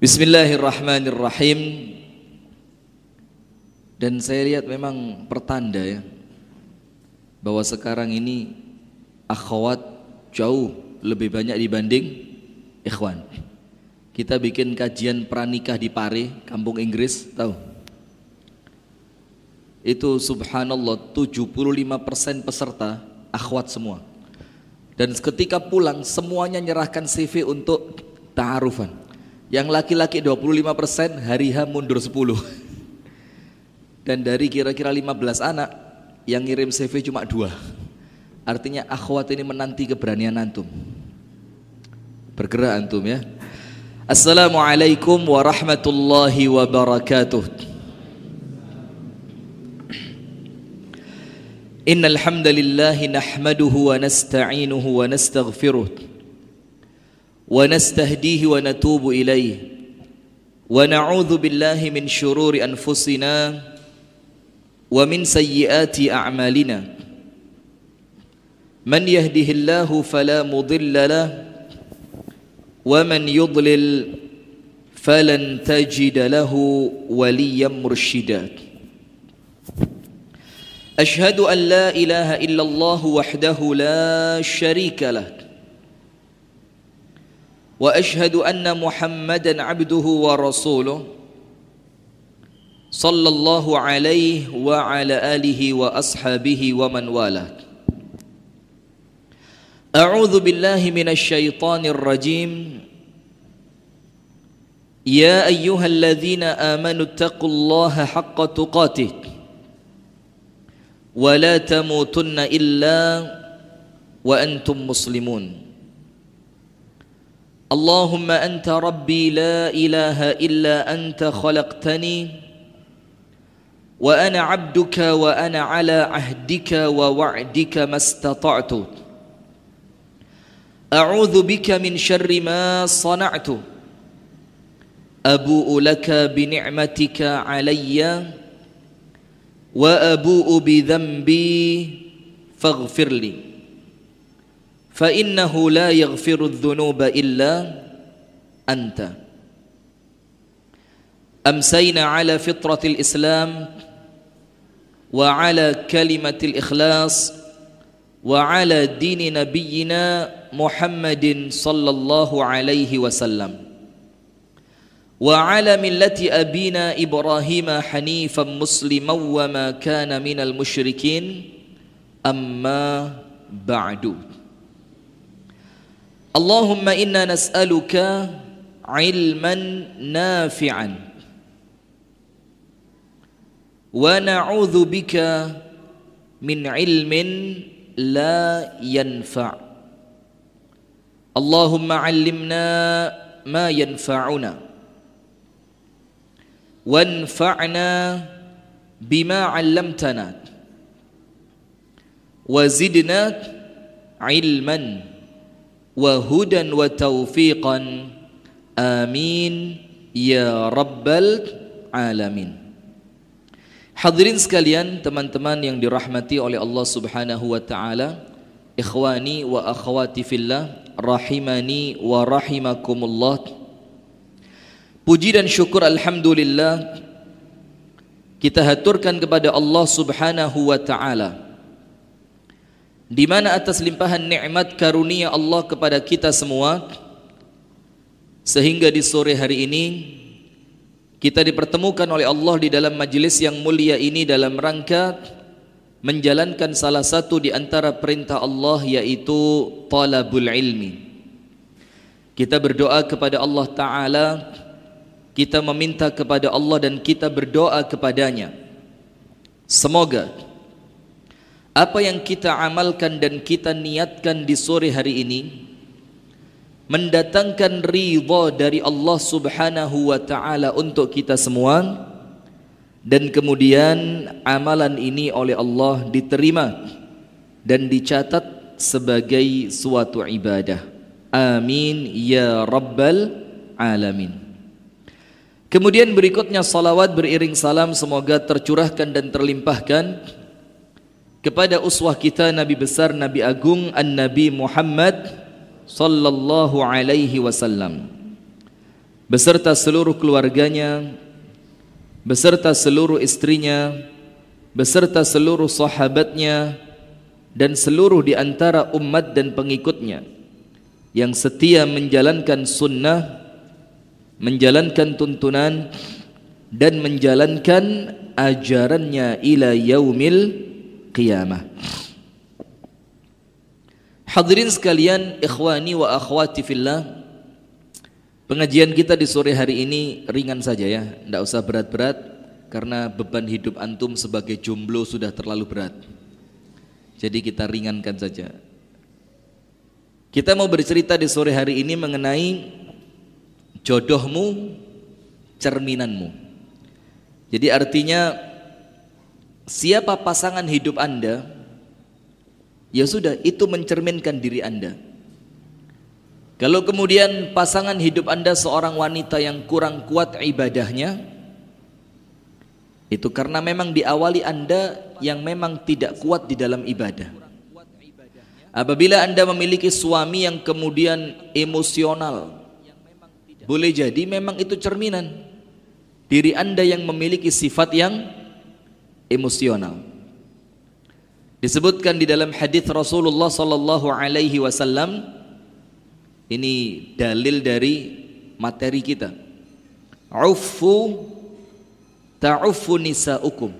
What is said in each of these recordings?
Bismillahirrahmanirrahim. Dan saya lihat memang pertanda ya bahwa sekarang ini akhwat jauh lebih banyak dibanding ikhwan. Kita bikin kajian pranikah di Pare, kampung Inggris, tahu? Itu subhanallah 75% peserta akhwat semua. Dan ketika pulang semuanya nyerahkan CV untuk ta'arufan. Yang laki-laki 25% hari H mundur 10. Dan dari kira-kira 15 anak yang ngirim CV cuma dua. Artinya akhwat ini menanti keberanian antum. Bergerak antum ya. Assalamualaikum warahmatullahi wabarakatuh. إن الحمد لله نحمده ونستعينه ونستغفره ونستهديه ونتوب إليه. ونعوذ بالله من شرور أنفسنا ومن سيئات أعمالنا. من يهده الله فلا مضل له ومن يضلل فلن تجد له وليا مرشدا. أشهد أن لا إله إلا الله وحده لا شريك له. وأشهد أن محمدا عبده ورسوله صلى الله عليه وعلى آله وأصحابه ومن والاه. أعوذ بالله من الشيطان الرجيم. يا أيها الذين آمنوا اتقوا الله حق تقاته ولا تموتن إلا وأنتم مسلمون. اللهم أنت ربي لا إله إلا أنت خلقتني وأنا عبدك وأنا على عهدك ووعدك ما استطعت. أعوذ بك من شر ما صنعت. أبوء لك بنعمتك علي وأبوء بذنبي فاغفر لي. فإنه لا يغفر الذنوب إلا أنت. أمسينا على فطرة الإسلام وعلى كلمة الإخلاص وعلى دين نبينا محمد صلى الله عليه وسلم. وعلى ملة أبينا إبراهيم حنيفا مسلما وما كان من المشركين. أما بعد. اللهم إنا نسألك علما نافعا ونعوذ بك من علم لا ينفع اللهم علمنا ما ينفعنا وانفعنا بما علمتنا وزدنا علما wa hudan wa taufiqan amin. Ya rabbal alamin. Hadirin sekalian, teman-teman yang dirahmati oleh Allah Subhanahu wa taala, ikhwani wa akhwati fillah, rahimani wa rahimakumullah. Puji dan syukur alhamdulillah kita haturkan kepada Allah Subhanahu wa taala. Di mana atas limpahan nikmat karunia Allah kepada kita semua sehingga di sore hari ini kita dipertemukan oleh Allah di dalam majelis yang mulia ini dalam rangka menjalankan salah satu di antara perintah Allah yaitu talabul ilmi. Kita berdoa kepada Allah Ta'ala Kita meminta kepada Allah dan kita berdoa kepadanya Semoga Apa yang kita amalkan dan kita niatkan di sore hari ini mendatangkan ridha dari Allah Subhanahu wa taala untuk kita semua dan kemudian amalan ini oleh Allah diterima dan dicatat sebagai suatu ibadah. Amin ya rabbal alamin. Kemudian berikutnya salawat beriring salam semoga tercurahkan dan terlimpahkan kepada uswah kita Nabi besar Nabi agung An-Nabi Muhammad sallallahu alaihi wasallam. Beserta seluruh keluarganya beserta seluruh istrinya beserta seluruh sahabatnya dan seluruh di antara umat dan pengikutnya yang setia menjalankan sunnah menjalankan tuntunan dan menjalankan ajarannya ila yaumil qiyamah Hadirin sekalian, ikhwani wa akhwati fillah. Pengajian kita di sore hari ini ringan saja ya, tidak usah berat-berat karena beban hidup antum sebagai jomblo sudah terlalu berat. Jadi kita ringankan saja. Kita mau bercerita di sore hari ini mengenai jodohmu, cerminanmu. Jadi artinya siapa pasangan hidup Anda, Ya sudah, itu mencerminkan diri Anda. Kalau kemudian pasangan hidup Anda seorang wanita yang kurang kuat ibadahnya, itu karena memang diawali Anda yang memang tidak kuat di dalam ibadah. Apabila Anda memiliki suami yang kemudian emosional, boleh jadi memang itu cerminan diri Anda yang memiliki sifat yang emosional. Disebutkan di dalam hadis Rasulullah sallallahu alaihi wasallam ini dalil dari materi kita. Ufu ta'uffu nisaukum.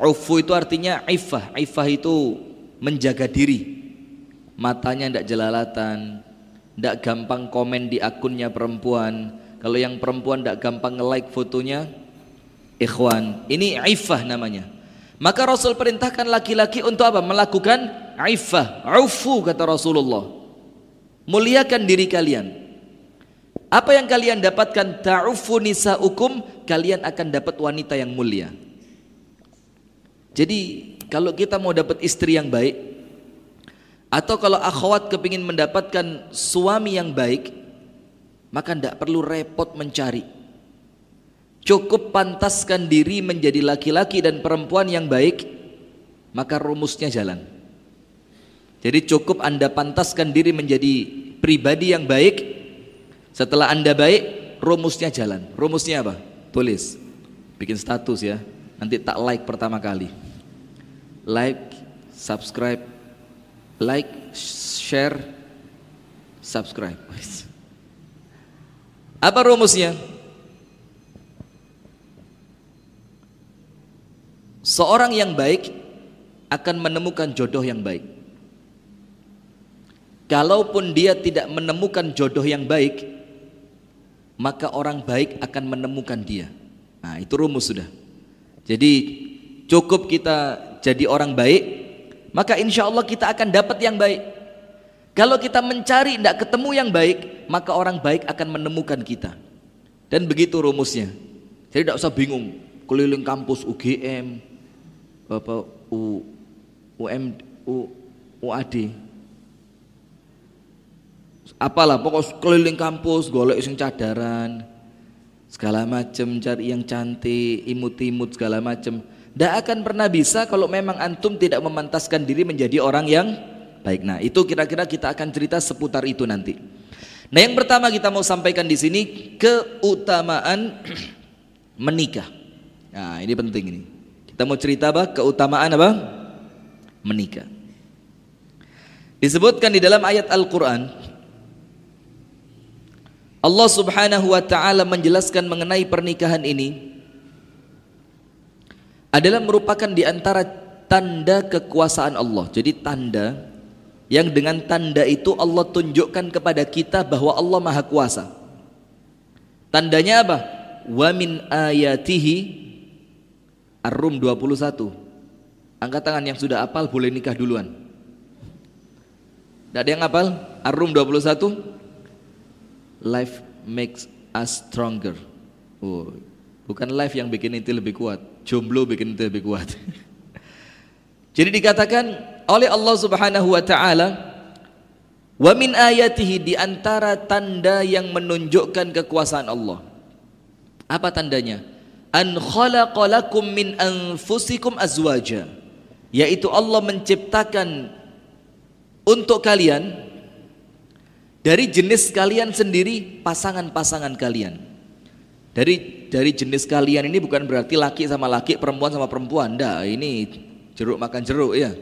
Ufu itu artinya ifah. Ifah itu menjaga diri. Matanya tidak jelalatan, tidak gampang komen di akunnya perempuan. Kalau yang perempuan tidak gampang nge-like fotonya, ikhwan. Ini ifah namanya maka Rasul perintahkan laki-laki untuk apa? Melakukan iffah, ufu kata Rasulullah. Muliakan diri kalian. Apa yang kalian dapatkan ta'ufu nisa'ukum, kalian akan dapat wanita yang mulia. Jadi kalau kita mau dapat istri yang baik atau kalau akhwat kepingin mendapatkan suami yang baik, maka tidak perlu repot mencari cukup pantaskan diri menjadi laki-laki dan perempuan yang baik maka rumusnya jalan. Jadi cukup anda pantaskan diri menjadi pribadi yang baik. Setelah anda baik rumusnya jalan. Rumusnya apa? tulis. Bikin status ya. Nanti tak like pertama kali. Like subscribe. Like share subscribe. Apa rumusnya? Seorang yang baik akan menemukan jodoh yang baik. Kalaupun dia tidak menemukan jodoh yang baik, maka orang baik akan menemukan dia. Nah, itu rumus sudah. Jadi cukup kita jadi orang baik, maka insya Allah kita akan dapat yang baik. Kalau kita mencari tidak ketemu yang baik, maka orang baik akan menemukan kita. Dan begitu rumusnya. Jadi tidak usah bingung keliling kampus UGM, Bapak U UM U UAD apalah pokok keliling kampus golek sing cadaran segala macam cari yang cantik imut-imut segala macam tidak akan pernah bisa kalau memang antum tidak memantaskan diri menjadi orang yang baik. Nah itu kira-kira kita akan cerita seputar itu nanti. Nah yang pertama kita mau sampaikan di sini keutamaan menikah. Nah ini penting ini kita mau cerita apa? Keutamaan apa? Menikah. Disebutkan di dalam ayat Al-Quran Allah subhanahu wa ta'ala menjelaskan mengenai pernikahan ini adalah merupakan di antara tanda kekuasaan Allah. Jadi tanda yang dengan tanda itu Allah tunjukkan kepada kita bahwa Allah Maha Kuasa. Tandanya apa? Wa min ayatihi Ar-Rum 21 Angkat tangan yang sudah apal boleh nikah duluan. Tidak ada yang apal? Ar-Rum 21 Life makes us stronger. Oh, Bukan life yang bikin itu lebih kuat. Jomblo bikin itu lebih kuat. Jadi dikatakan oleh Allah subhanahu wa ta'ala Wa min ayatihi di antara tanda yang menunjukkan kekuasaan Allah. Apa tandanya? An khalaqalakum min anfusikum azwaja yaitu Allah menciptakan untuk kalian Dari jenis kalian sendiri, pasangan-pasangan kalian. Dari dari jenis kalian ini bukan berarti laki sama laki, perempuan sama perempuan. Nggak, ini jeruk makan jeruk ya.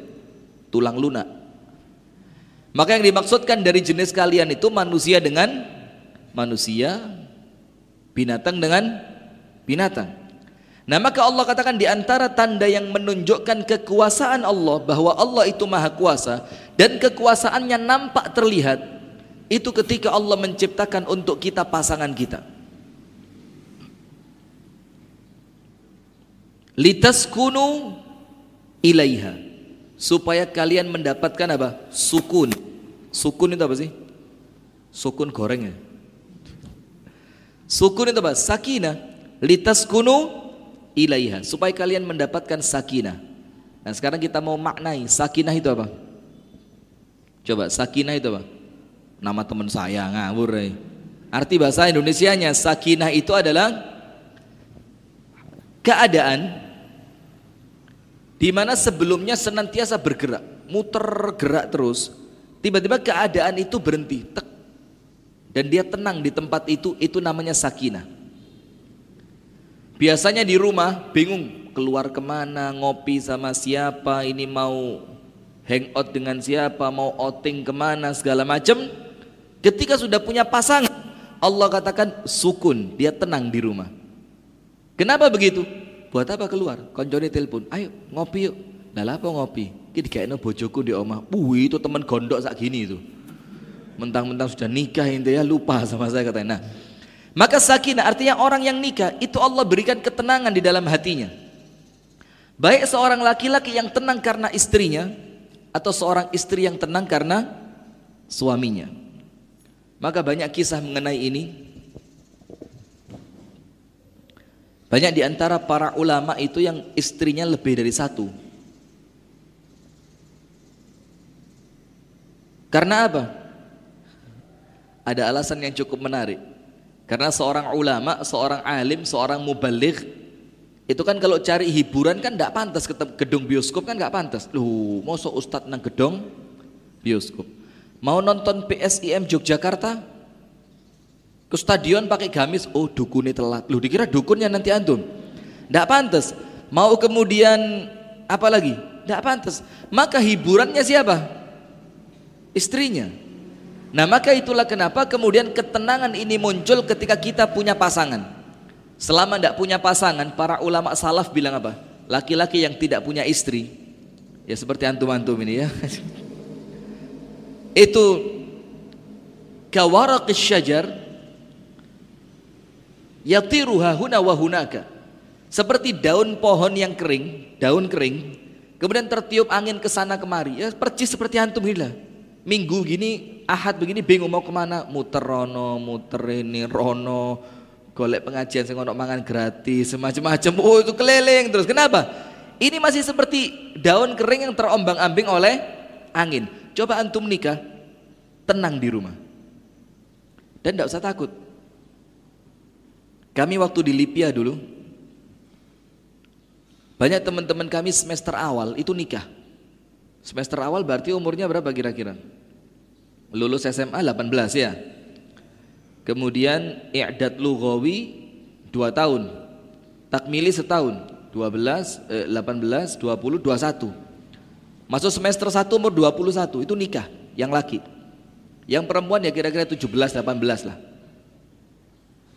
Tulang lunak. Maka yang dimaksudkan dari jenis kalian itu manusia dengan manusia, binatang dengan binatang. Nah maka Allah katakan di antara tanda yang menunjukkan kekuasaan Allah bahwa Allah itu maha kuasa dan kekuasaannya nampak terlihat itu ketika Allah menciptakan untuk kita pasangan kita. Litaskunu ilaiha supaya kalian mendapatkan apa? Sukun. Sukun itu apa sih? Sukun goreng ya. Sukun itu apa? Sakinah. Litaskunu ilaiha supaya kalian mendapatkan sakinah. Nah, sekarang kita mau maknai sakinah itu apa? Coba sakinah itu apa? Nama teman saya ngawur. Eh. Arti bahasa Indonesianya sakinah itu adalah keadaan di mana sebelumnya senantiasa bergerak, muter gerak terus, tiba-tiba keadaan itu berhenti, tek, dan dia tenang di tempat itu, itu namanya sakinah. Biasanya di rumah bingung keluar ke mana, ngopi sama siapa, ini mau hangout dengan siapa, mau outing ke mana, segala macam. Ketika sudah punya pasangan, Allah katakan sukun, dia tenang di rumah. Kenapa begitu? Buat apa keluar? Konjoni telepon, ayo ngopi yuk. Nah apa ngopi? Kita kayaknya bojoku di omah. Wih itu teman gondok sak gini itu. Mentang-mentang sudah nikah ini ya lupa sama saya katanya. Nah, maka sakinah artinya orang yang nikah itu Allah berikan ketenangan di dalam hatinya. Baik seorang laki-laki yang tenang karena istrinya atau seorang istri yang tenang karena suaminya. Maka banyak kisah mengenai ini. Banyak di antara para ulama itu yang istrinya lebih dari satu. Karena apa? Ada alasan yang cukup menarik. Karena seorang ulama, seorang alim, seorang mubalik itu kan kalau cari hiburan kan tidak pantas ke gedung bioskop kan nggak pantas. Loh, mau so ustad nang gedung bioskop. Mau nonton PSIM Yogyakarta ke stadion pakai gamis, oh dukunnya telat. Loh, dikira dukunnya nanti antum. Tidak pantas. Mau kemudian apa lagi? Tidak pantas. Maka hiburannya siapa? Istrinya. Nah maka itulah kenapa kemudian ketenangan ini muncul ketika kita punya pasangan. Selama tidak punya pasangan, para ulama salaf bilang apa? Laki-laki yang tidak punya istri, ya seperti antum-antum ini ya. itu kawarakis syajar yatiruha huna wa hunaka. Seperti daun pohon yang kering, daun kering, kemudian tertiup angin ke sana kemari. Ya percis seperti antum inilah minggu gini ahad begini bingung mau ke mana? Muter rono muter ini rono golek pengajian saya ngono mangan gratis semacam-macam. Oh itu keliling terus. Kenapa? Ini masih seperti daun kering yang terombang-ambing oleh angin. Coba antum nikah tenang di rumah. Dan tidak usah takut. Kami waktu di Libya dulu banyak teman-teman kami semester awal itu nikah semester awal berarti umurnya berapa kira-kira lulus SMA 18 ya. Kemudian i'dad lughawi 2 tahun. Takmili setahun, 12 eh, 18 20 21. Masuk semester 1 umur 21 itu nikah yang laki. Yang perempuan ya kira-kira 17 18 lah.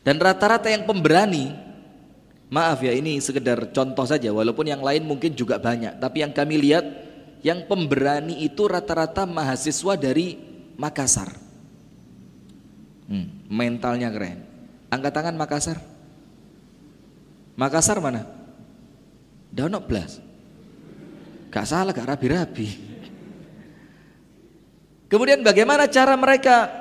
Dan rata-rata yang pemberani Maaf ya ini sekedar contoh saja walaupun yang lain mungkin juga banyak tapi yang kami lihat yang pemberani itu rata-rata mahasiswa dari Makassar. Hmm, mentalnya keren. Angkat tangan Makassar. Makassar mana? Daunok Blas. Gak salah, gak rabi-rabi. Kemudian bagaimana cara mereka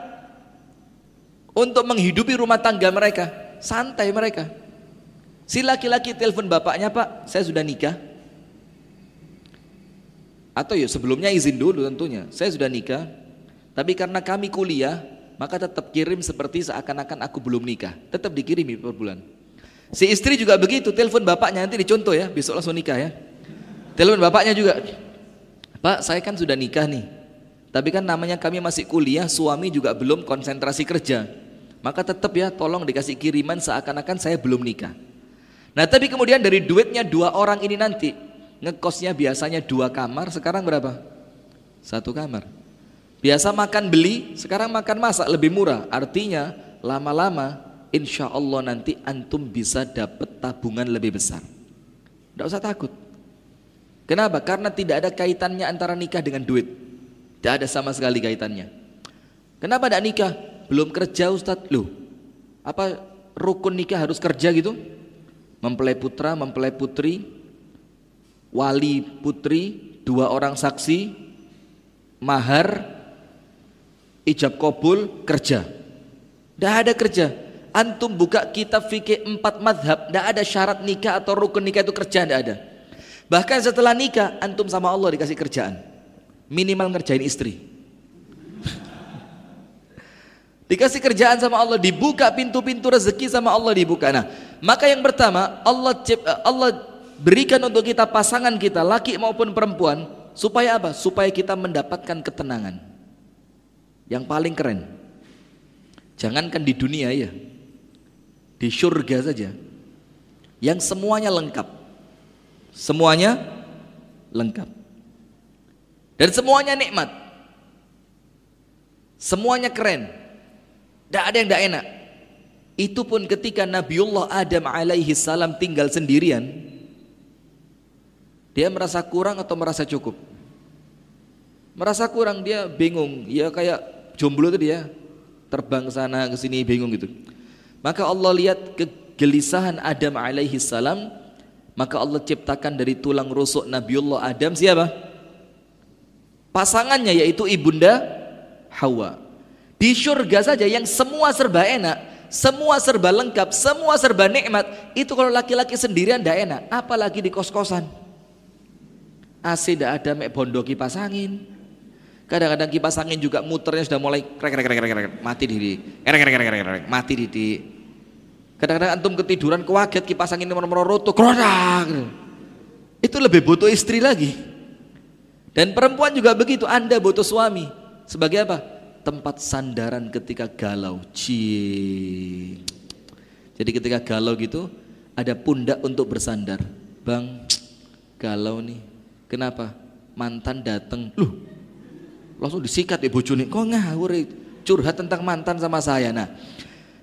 untuk menghidupi rumah tangga mereka? Santai mereka. Si laki-laki telepon bapaknya, Pak, saya sudah nikah. Atau ya sebelumnya izin dulu tentunya. Saya sudah nikah, tapi karena kami kuliah, maka tetap kirim seperti seakan-akan aku belum nikah. Tetap dikirimi per bulan. Si istri juga begitu, telepon bapaknya nanti dicontoh ya, besok langsung nikah ya. Telepon bapaknya juga, Pak saya kan sudah nikah nih, Tapi kan namanya kami masih kuliah, suami juga belum konsentrasi kerja. Maka tetap ya tolong dikasih kiriman seakan-akan saya belum nikah. Nah tapi kemudian dari duitnya dua orang ini nanti ngekosnya biasanya dua kamar, sekarang berapa? Satu kamar. Biasa makan beli, sekarang makan masak lebih murah. Artinya lama-lama insya Allah nanti antum bisa dapat tabungan lebih besar. Tidak usah takut. Kenapa? Karena tidak ada kaitannya antara nikah dengan duit. Tidak ada sama sekali kaitannya. Kenapa tidak nikah? Belum kerja Ustadz. Loh, apa rukun nikah harus kerja gitu? Mempelai putra, mempelai putri, wali putri, dua orang saksi, mahar, ijab kabul, kerja. Tidak ada kerja. Antum buka kitab fikih empat madhab, tidak ada syarat nikah atau rukun nikah itu kerja, tidak ada. Bahkan setelah nikah, antum sama Allah dikasih kerjaan minimal ngerjain istri. Dikasih kerjaan sama Allah, dibuka pintu-pintu rezeki sama Allah dibuka. Nah, maka yang pertama Allah Allah berikan untuk kita pasangan kita laki maupun perempuan supaya apa? Supaya kita mendapatkan ketenangan. Yang paling keren. Jangankan di dunia ya. Di surga saja. Yang semuanya lengkap. Semuanya lengkap. Dan semuanya nikmat. Semuanya keren. Tidak ada yang tidak enak. Itu pun ketika Nabiullah Adam alaihi salam tinggal sendirian. Dia merasa kurang atau merasa cukup? Merasa kurang dia bingung. Ya kayak jomblo itu dia. Terbang sana ke sini bingung gitu. Maka Allah lihat kegelisahan Adam alaihi salam. Maka Allah ciptakan dari tulang rusuk Nabiullah Adam siapa? Pasangannya yaitu ibunda Hawa. Di surga saja yang semua serba enak, semua serba lengkap, semua serba nikmat. Itu kalau laki-laki sendirian tidak enak, apalagi di kos-kosan. AC tidak ada mek bondo kipas angin. Kadang-kadang kipas angin juga muternya sudah mulai krek krek krek krek, krek mati diri. Krek krek krek krek, krek mati diri. Kadang-kadang antum ketiduran kewaget kipas angin nomor-nomor roto, Itu lebih butuh istri lagi. Dan perempuan juga begitu, Anda butuh suami. Sebagai apa? Tempat sandaran ketika galau. Ci. Jadi ketika galau gitu, ada pundak untuk bersandar. Bang, galau nih. Kenapa? Mantan datang. Loh, langsung disikat ya bojone. Kok ngawur curhat tentang mantan sama saya. Nah,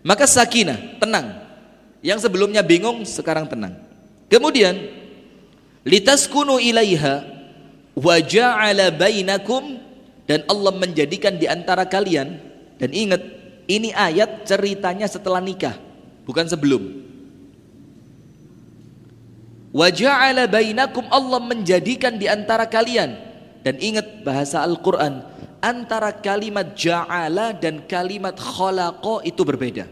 maka sakinah, tenang. Yang sebelumnya bingung, sekarang tenang. Kemudian, litaskunu ilaiha wa ja'ala bainakum dan Allah menjadikan di antara kalian dan ingat ini ayat ceritanya setelah nikah bukan sebelum wa ja'ala bainakum Allah menjadikan di antara kalian dan ingat bahasa Al-Qur'an antara kalimat ja'ala dan kalimat khalaqa itu berbeda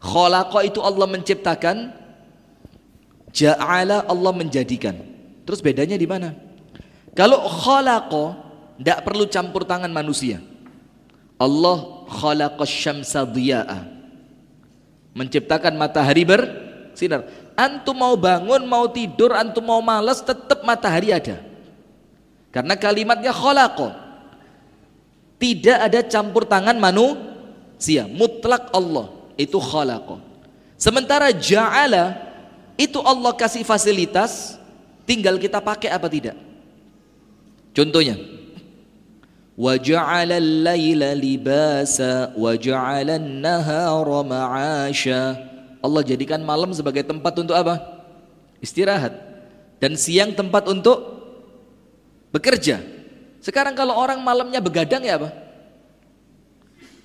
khalaqa itu Allah menciptakan ja'ala Allah menjadikan Terus bedanya di mana? Kalau khalaqa tidak perlu campur tangan manusia. Allah khalaqa syamsa diya'a. Menciptakan matahari bersinar. Antum mau bangun, mau tidur, antum mau malas, tetap matahari ada. Karena kalimatnya khalaqa. Tidak ada campur tangan manusia, mutlak Allah. Itu khalaqa. Sementara ja'ala itu Allah kasih fasilitas Tinggal kita pakai apa tidak. Contohnya, al-laila libasa wa ja'ala an-nahara ma'asha. Allah jadikan malam sebagai tempat untuk apa? Istirahat. Dan siang tempat untuk bekerja. Sekarang kalau orang malamnya begadang ya apa?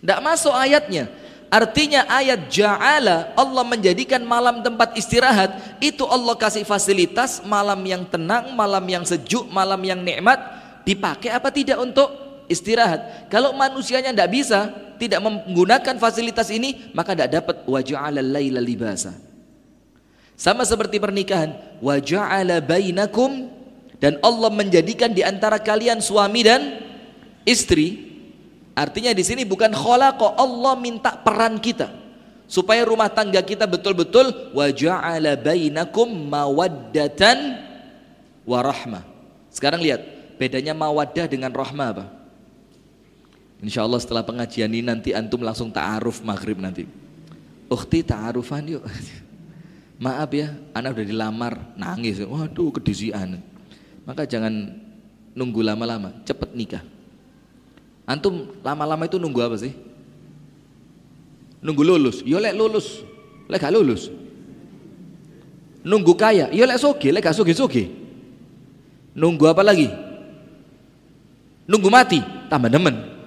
Tidak masuk ayatnya. Artinya ayat ja'ala Allah menjadikan malam tempat istirahat itu Allah kasih fasilitas malam yang tenang, malam yang sejuk, malam yang nikmat dipakai apa tidak untuk istirahat. Kalau manusianya tidak bisa, tidak menggunakan fasilitas ini, maka tidak dapat waja'ala laila libasa. Sama seperti pernikahan, waja'ala bainakum dan Allah menjadikan di antara kalian suami dan istri Artinya di sini bukan khalaqa, Allah minta peran kita supaya rumah tangga kita betul-betul wa ja'ala bainakum mawaddatan wa rahmah. Sekarang lihat, bedanya mawaddah dengan rahmah apa? Insya Allah setelah pengajian ini nanti antum langsung ta'aruf maghrib nanti. Ukhti ta'arufan yuk. Maaf ya, anak udah dilamar, nangis. Waduh, kedisian. Maka jangan nunggu lama-lama, cepet nikah. Antum lama-lama itu nunggu apa sih? Nunggu lulus. Yo lek lulus, lek gak lulus. Nunggu kaya, yo lek soge, lek gak soge-soge. Nunggu apa lagi? Nunggu mati, tambah demen.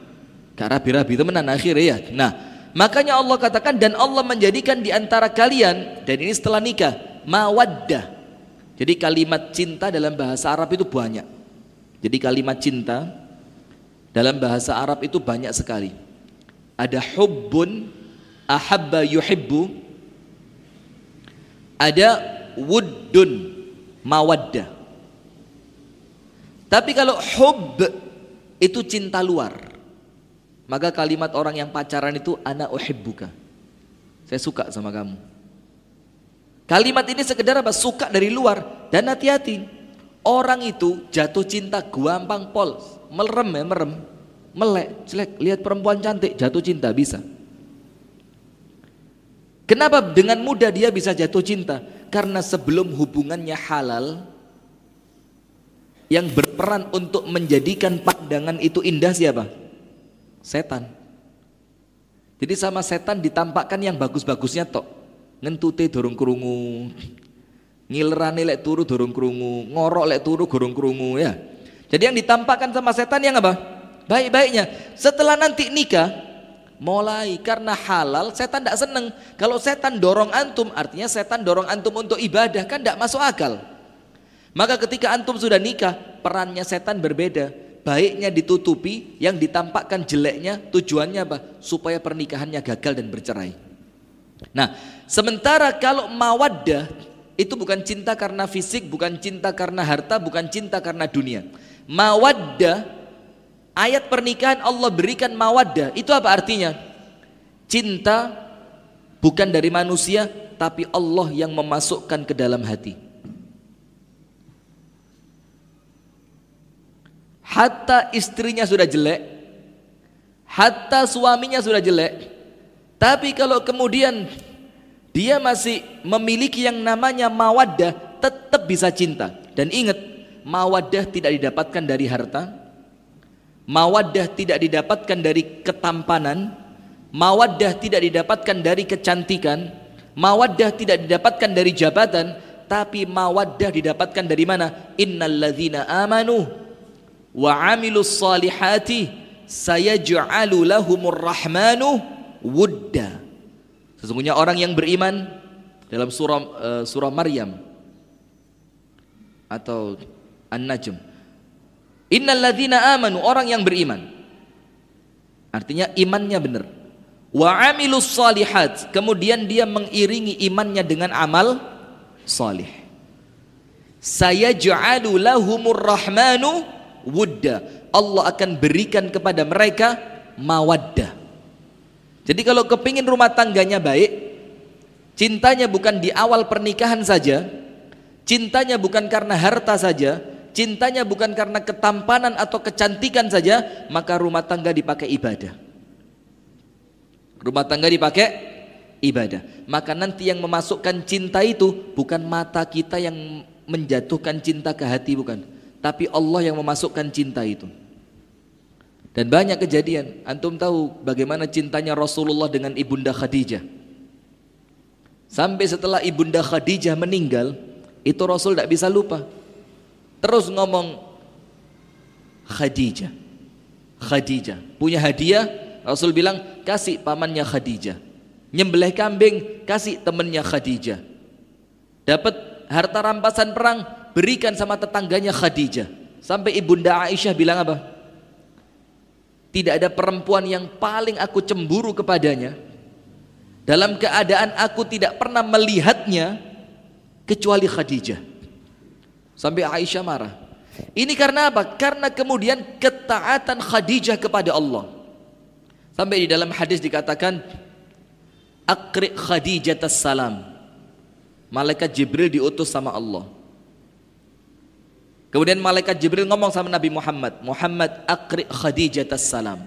Gak rabi-rabi temenan akhirnya ya. Nah, makanya Allah katakan dan Allah menjadikan di antara kalian dan ini setelah nikah mawaddah. Jadi kalimat cinta dalam bahasa Arab itu banyak. Jadi kalimat cinta dalam bahasa Arab itu banyak sekali. Ada hubbun, ahabba yuhibbu. Ada wuddun, mawaddah. Tapi kalau hub itu cinta luar. Maka kalimat orang yang pacaran itu ana uhibbuka. Saya suka sama kamu. Kalimat ini sekedar apa? Suka dari luar dan hati-hati. Orang itu jatuh cinta gampang pol, merem ya merem, melek, jelek, lihat perempuan cantik jatuh cinta bisa. Kenapa dengan mudah dia bisa jatuh cinta? Karena sebelum hubungannya halal, yang berperan untuk menjadikan pandangan itu indah siapa? Setan. Jadi sama setan ditampakkan yang bagus-bagusnya tok. Ngentute dorong kerungu. Ngilrane lek turu dorong kerungu, ngorok lek turu dorong kerungu ya. Jadi yang ditampakkan sama setan yang apa? Baik-baiknya. Setelah nanti nikah, mulai karena halal setan tidak seneng. Kalau setan dorong antum, artinya setan dorong antum untuk ibadah kan tidak masuk akal. Maka ketika antum sudah nikah, perannya setan berbeda. Baiknya ditutupi, yang ditampakkan jeleknya tujuannya apa? Supaya pernikahannya gagal dan bercerai. Nah, sementara kalau mawaddah itu bukan cinta karena fisik, bukan cinta karena harta, bukan cinta karena dunia. Mawaddah ayat pernikahan Allah berikan mawaddah. Itu apa artinya? Cinta bukan dari manusia, tapi Allah yang memasukkan ke dalam hati. Hatta istrinya sudah jelek, hatta suaminya sudah jelek, tapi kalau kemudian dia masih memiliki yang namanya mawaddah, tetap bisa cinta. Dan ingat, mawaddah tidak didapatkan dari harta, mawaddah tidak didapatkan dari ketampanan, mawaddah tidak didapatkan dari kecantikan, mawaddah tidak didapatkan dari jabatan, tapi mawaddah didapatkan dari mana? Innalladzina amanu wa amilus salihati sayaj'alu lahumur rahmanu wudda. Sesungguhnya orang yang beriman dalam surah uh, surah Maryam atau An-Najm. Innal ladzina amanu orang yang beriman. Artinya imannya benar. Wa amilus salihat kemudian dia mengiringi imannya dengan amal salih. Sayaj'alu lahumur rahmanu wudda. Allah akan berikan kepada mereka mawaddah. Jadi kalau kepingin rumah tangganya baik, cintanya bukan di awal pernikahan saja, cintanya bukan karena harta saja, cintanya bukan karena ketampanan atau kecantikan saja, maka rumah tangga dipakai ibadah. Rumah tangga dipakai ibadah. Maka nanti yang memasukkan cinta itu bukan mata kita yang menjatuhkan cinta ke hati bukan tapi Allah yang memasukkan cinta itu. Dan banyak kejadian. Antum tahu bagaimana cintanya Rasulullah dengan Ibunda Khadijah. Sampai setelah Ibunda Khadijah meninggal, itu Rasul tidak bisa lupa. Terus ngomong Khadijah. Khadijah. Punya hadiah, Rasul bilang kasih pamannya Khadijah. Nyembelih kambing, kasih temannya Khadijah. Dapat harta rampasan perang, berikan sama tetangganya Khadijah. Sampai ibunda Aisyah bilang apa? Tidak ada perempuan yang paling aku cemburu kepadanya. Dalam keadaan aku tidak pernah melihatnya kecuali Khadijah. Sampai Aisyah marah. Ini karena apa? Karena kemudian ketaatan Khadijah kepada Allah. Sampai di dalam hadis dikatakan Akri Khadijah salam. Malaikat Jibril diutus sama Allah Kemudian malaikat Jibril ngomong sama Nabi Muhammad, Muhammad akri Khadijah salam.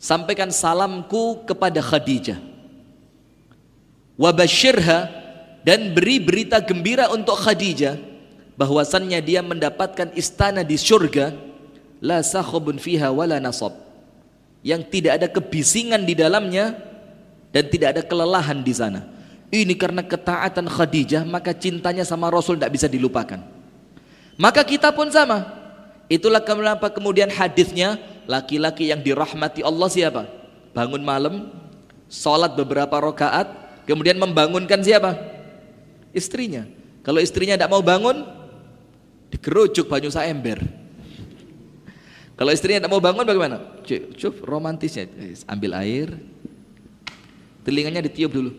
Sampaikan salamku kepada Khadijah. Wabashirha dan beri berita gembira untuk Khadijah bahwasannya dia mendapatkan istana di surga la sakhubun fiha wala nasab yang tidak ada kebisingan di dalamnya dan tidak ada kelelahan di sana. Ini karena ketaatan Khadijah maka cintanya sama Rasul tidak bisa dilupakan. Maka kita pun sama. Itulah kenapa kemudian hadisnya laki-laki yang dirahmati Allah siapa? Bangun malam, sholat beberapa rakaat, kemudian membangunkan siapa? Istrinya. Kalau istrinya tidak mau bangun, digerujuk banyu ember. Kalau istrinya tidak mau bangun bagaimana? Cuk, romantisnya. Ambil air, telinganya ditiup dulu.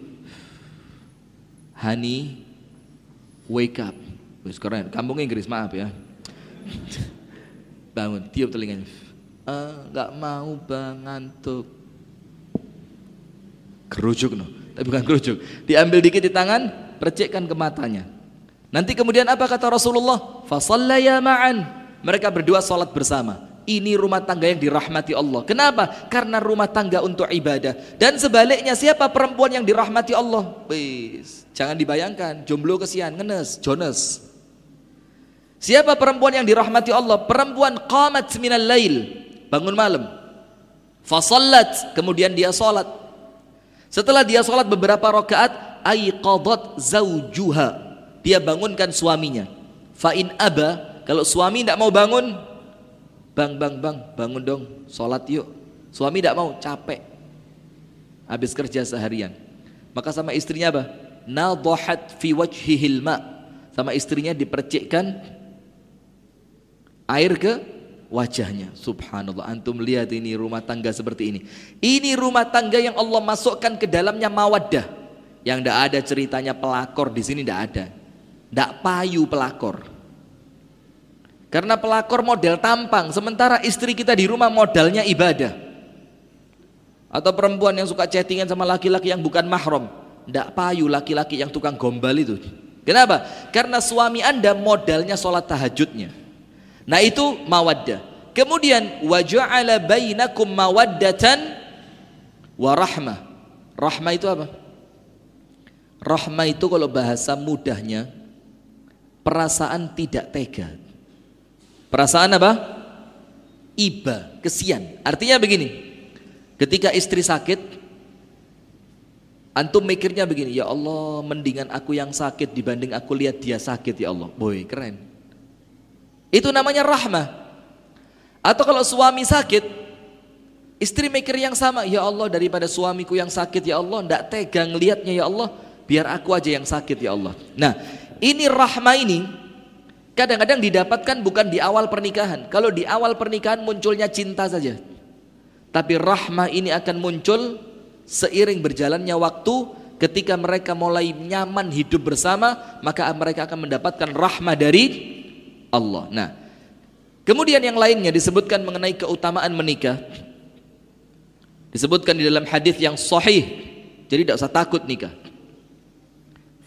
Honey, wake up. Wis keren. Kampung Inggris, maaf ya. Bangun, tiup telinganya. Enggak ah, mau bang ngantuk. Kerujuk no. Tapi bukan kerujuk. Diambil dikit di tangan, percikkan ke matanya. Nanti kemudian apa kata Rasulullah? Fasallaya ma'an. Mereka berdua salat bersama. Ini rumah tangga yang dirahmati Allah. Kenapa? Karena rumah tangga untuk ibadah. Dan sebaliknya siapa perempuan yang dirahmati Allah? Wis, jangan dibayangkan jomblo kesian, ngenes, Jonas. Siapa perempuan yang dirahmati Allah? Perempuan qamat minal lail, bangun malam. Fasallat, kemudian dia salat. Setelah dia salat beberapa rakaat, aiqadat zaujuha. Dia bangunkan suaminya. Fa in aba, kalau suami tidak mau bangun, bang bang bang, bangun dong, salat yuk. Suami tidak mau, capek. Habis kerja seharian. Maka sama istrinya apa? Nadahat fi wajhihil ma. Sama istrinya dipercikkan air ke wajahnya. Subhanallah, antum lihat ini rumah tangga seperti ini. Ini rumah tangga yang Allah masukkan ke dalamnya mawaddah. Yang tidak ada ceritanya pelakor di sini tidak ada. Tidak payu pelakor. Karena pelakor model tampang, sementara istri kita di rumah modalnya ibadah. Atau perempuan yang suka chattingan sama laki-laki yang bukan mahram, tidak payu laki-laki yang tukang gombal itu. Kenapa? Karena suami anda modalnya sholat tahajudnya. Nah itu mawaddah. Kemudian waja'ala bainakum mawaddatan wa rahmah. Rahmah itu apa? Rahmah itu kalau bahasa mudahnya perasaan tidak tega. Perasaan apa? Iba, kesian. Artinya begini. Ketika istri sakit, antum mikirnya begini, ya Allah, mendingan aku yang sakit dibanding aku lihat dia sakit ya Allah. Boy, keren. Itu namanya rahmah. Atau kalau suami sakit, istri mikir yang sama, ya Allah daripada suamiku yang sakit ya Allah, ndak tega ngelihatnya ya Allah, biar aku aja yang sakit ya Allah. Nah, ini rahmah ini kadang-kadang didapatkan bukan di awal pernikahan. Kalau di awal pernikahan munculnya cinta saja. Tapi rahmah ini akan muncul seiring berjalannya waktu ketika mereka mulai nyaman hidup bersama, maka mereka akan mendapatkan rahmah dari Allah. Nah, kemudian yang lainnya disebutkan mengenai keutamaan menikah. Disebutkan di dalam hadis yang sahih. Jadi tidak usah takut nikah.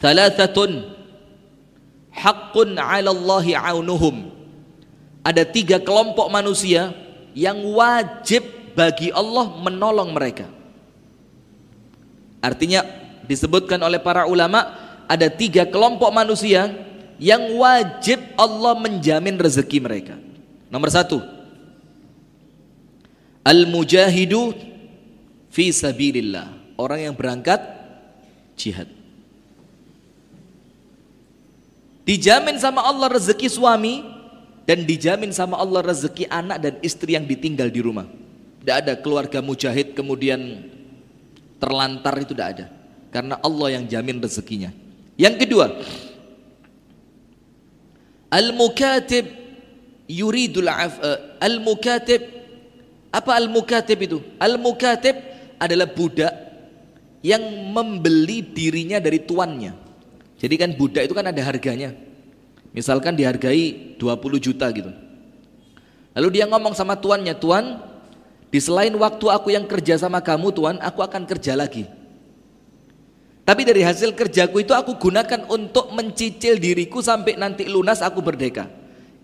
Thalathatun haqqun 'ala Allahi 'aunuhum. Ada tiga kelompok manusia yang wajib bagi Allah menolong mereka. Artinya disebutkan oleh para ulama ada tiga kelompok manusia yang wajib Allah menjamin rezeki mereka. Nomor satu, al-mujahidu fi sabilillah, orang yang berangkat jihad. Dijamin sama Allah rezeki suami dan dijamin sama Allah rezeki anak dan istri yang ditinggal di rumah. Tidak ada keluarga mujahid kemudian terlantar itu tidak ada. Karena Allah yang jamin rezekinya. Yang kedua, Al-mukatib yuridul af uh, al-mukatib apa al-mukatib itu? Al-mukatib adalah budak yang membeli dirinya dari tuannya. Jadi kan budak itu kan ada harganya. Misalkan dihargai 20 juta gitu. Lalu dia ngomong sama tuannya, "Tuan, di selain waktu aku yang kerja sama kamu, Tuan, aku akan kerja lagi." Tapi dari hasil kerjaku itu aku gunakan untuk mencicil diriku sampai nanti lunas aku berdeka.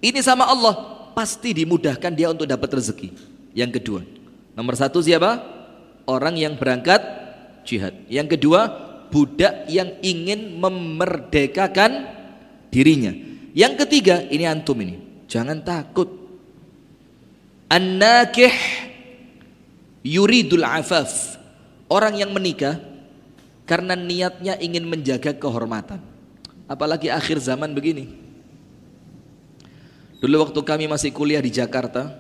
Ini sama Allah pasti dimudahkan dia untuk dapat rezeki. Yang kedua, nomor satu siapa? Orang yang berangkat jihad. Yang kedua, budak yang ingin memerdekakan dirinya. Yang ketiga, ini antum ini. Jangan takut. An-nakih yuridul afaf. Orang yang menikah karena niatnya ingin menjaga kehormatan. Apalagi akhir zaman begini. Dulu waktu kami masih kuliah di Jakarta,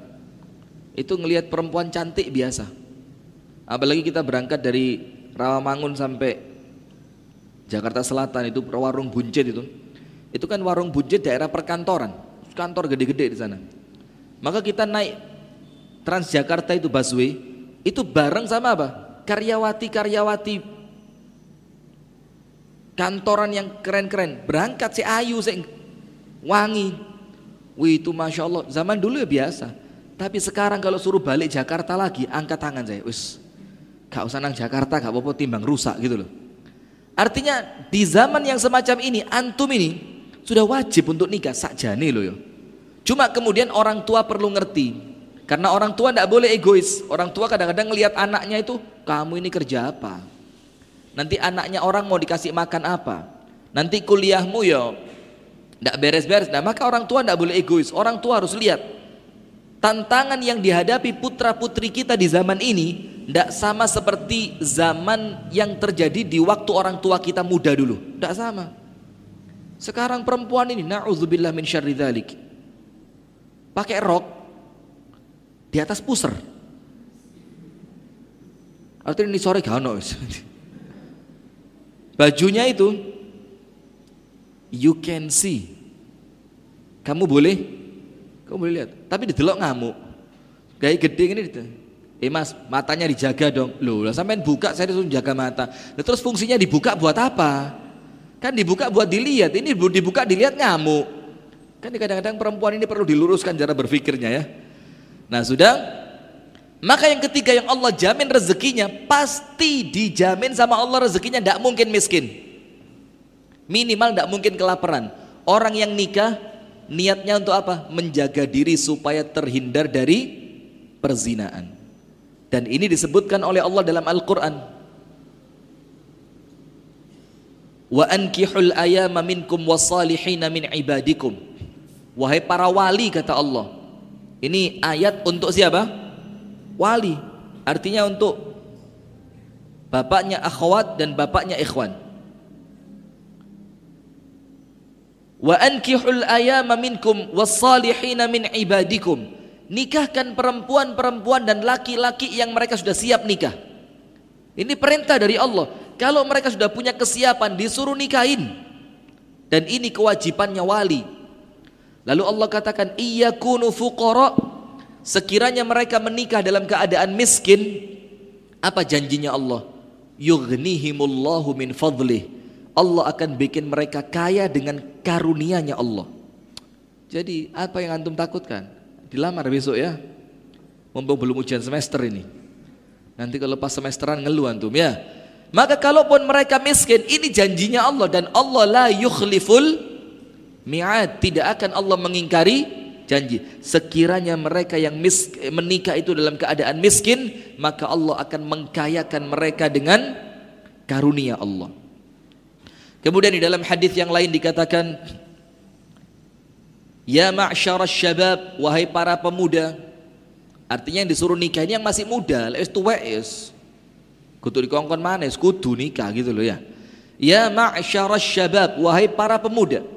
itu ngelihat perempuan cantik biasa. Apalagi kita berangkat dari Rawamangun sampai Jakarta Selatan itu warung buncit itu. Itu kan warung buncit daerah perkantoran, kantor gede-gede di sana. Maka kita naik Transjakarta itu busway, itu bareng sama apa? Karyawati-karyawati kantoran yang keren-keren. Berangkat si ayu si wangi. Wih itu masya Allah. Zaman dulu ya biasa. Tapi sekarang kalau suruh balik Jakarta lagi angkat tangan saya. Wis gak usah nang Jakarta gak apa-apa timbang rusak gitu loh. Artinya di zaman yang semacam ini antum ini sudah wajib untuk nikah sakjane loh ya cuma kemudian orang tua perlu ngerti. Karena orang tua tidak boleh egois. Orang tua kadang-kadang ngelihat anaknya itu kamu ini kerja apa Nanti anaknya orang mau dikasih makan apa? Nanti kuliahmu ya tidak beres-beres. Nah maka orang tua tidak boleh egois. Orang tua harus lihat tantangan yang dihadapi putra putri kita di zaman ini tidak sama seperti zaman yang terjadi di waktu orang tua kita muda dulu. Tidak sama. Sekarang perempuan ini, na'udzubillah min syarri dhalik. Pakai rok di atas puser. Artinya ini sore gak Bajunya itu you can see. Kamu boleh kamu boleh lihat, tapi didelok ngamuk. Kayak gede ini gitu. Eh mas, matanya dijaga dong. Loh, lah buka saya disuruh jaga mata. Terus fungsinya dibuka buat apa? Kan dibuka buat dilihat. Ini dibuka dilihat ngamuk. Kan kadang-kadang perempuan ini perlu diluruskan cara berpikirnya ya. Nah, sudah maka yang ketiga yang Allah jamin rezekinya pasti dijamin sama Allah rezekinya tidak mungkin miskin. Minimal tidak mungkin kelaparan. Orang yang nikah niatnya untuk apa? Menjaga diri supaya terhindar dari perzinaan. Dan ini disebutkan oleh Allah dalam Al-Qur'an. Wa ankihul ayama minkum wasalihina min ibadikum. Wahai para wali kata Allah. Ini ayat untuk siapa? Wali artinya untuk bapaknya akhwat dan bapaknya ikhwan. Wa ankihul ayama minkum wassalihina min ibadikum. Nikahkan perempuan-perempuan dan laki-laki yang mereka sudah siap nikah. Ini perintah dari Allah. Kalau mereka sudah punya kesiapan disuruh nikahin. Dan ini kewajibannya wali. Lalu Allah katakan iyakunu fuqara Sekiranya mereka menikah dalam keadaan miskin, apa janjinya Allah? Yughnihimullahu min fadlih. Allah akan bikin mereka kaya dengan karunia-Nya Allah. Jadi apa yang antum takutkan? Dilamar besok ya. Mumpung belum ujian semester ini. Nanti kalau pas semesteran ngeluh antum ya. Maka kalaupun mereka miskin, ini janjinya Allah dan Allah la yukhliful mi'ad. Tidak akan Allah mengingkari janji. Sekiranya mereka yang mis, menikah itu dalam keadaan miskin maka Allah akan mengkayakan mereka dengan karunia Allah. Kemudian di dalam hadis yang lain dikatakan ya ma'syarasy syabab wahai para pemuda. Artinya yang disuruh nikah ini yang masih muda lewes tuwek is kudu dikongkon mana kudu nikah gitu loh ya. Ya ma'syarasy syabab wahai para pemuda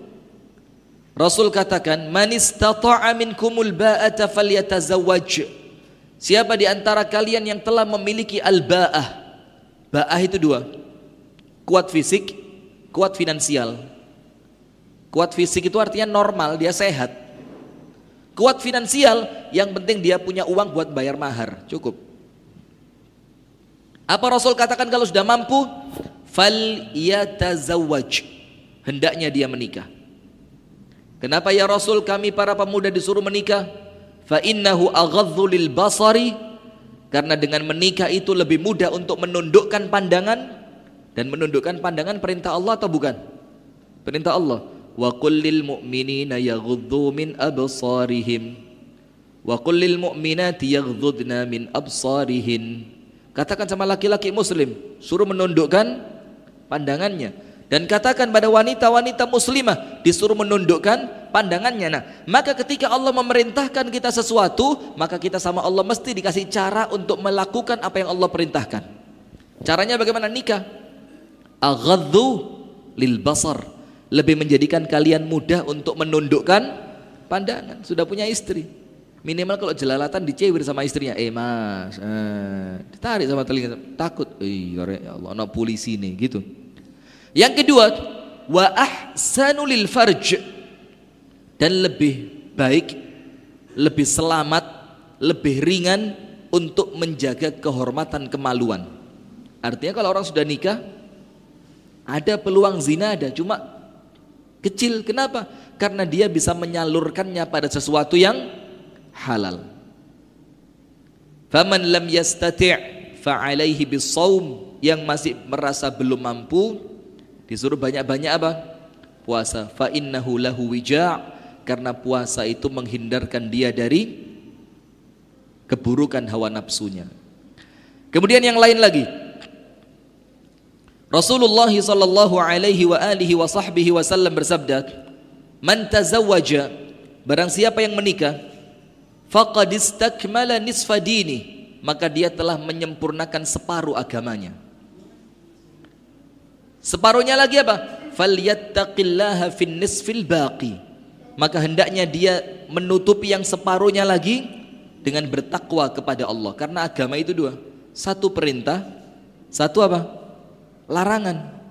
Rasul katakan, "Man istata'a minkumul ba'ata falyatazawwaj." Siapa di antara kalian yang telah memiliki al-ba'ah? Ba'ah itu dua. Kuat fisik, kuat finansial. Kuat fisik itu artinya normal, dia sehat. Kuat finansial, yang penting dia punya uang buat bayar mahar, cukup. Apa Rasul katakan kalau sudah mampu? Fal yatazawwaj. Hendaknya dia menikah. Kenapa ya Rasul kami para pemuda disuruh menikah? Fa innahu aghadzu lil basari karena dengan menikah itu lebih mudah untuk menundukkan pandangan dan menundukkan pandangan perintah Allah atau bukan? Perintah Allah. wa qul lil mu'minina yaghuddu min absarihim wa qul lil mu'minati yaghuddna min absarihin katakan sama laki-laki muslim suruh menundukkan pandangannya dan katakan pada wanita-wanita muslimah disuruh menundukkan pandangannya. Nah, maka ketika Allah memerintahkan kita sesuatu, maka kita sama Allah mesti dikasih cara untuk melakukan apa yang Allah perintahkan. Caranya bagaimana nikah? Aghaddu lil basar. Lebih menjadikan kalian mudah untuk menundukkan pandangan. Sudah punya istri. Minimal kalau jelalatan dicewir sama istrinya, eh mas, eh, ditarik sama telinga, takut, eh ya Allah, no polisi nih, gitu. Yang kedua, wa ahsanu farj dan lebih baik, lebih selamat, lebih ringan untuk menjaga kehormatan kemaluan. Artinya kalau orang sudah nikah, ada peluang zina ada, cuma kecil. Kenapa? Karena dia bisa menyalurkannya pada sesuatu yang halal. Faman lam yastati' fa'alaihi bisawm yang masih merasa belum mampu Disuruh banyak-banyak apa? Puasa. Fa innahu lahu wija' karena puasa itu menghindarkan dia dari keburukan hawa nafsunya. Kemudian yang lain lagi. Rasulullah sallallahu alaihi wa alihi wa sahbihi wasallam bersabda, "Man tazawwaja barang siapa yang menikah, faqad istakmala nisfa dini, maka dia telah menyempurnakan separuh agamanya." Separuhnya lagi apa? Falyattaqillaha fin nisfil baqi. Maka hendaknya dia menutupi yang separuhnya lagi dengan bertakwa kepada Allah. Karena agama itu dua. Satu perintah, satu apa? Larangan.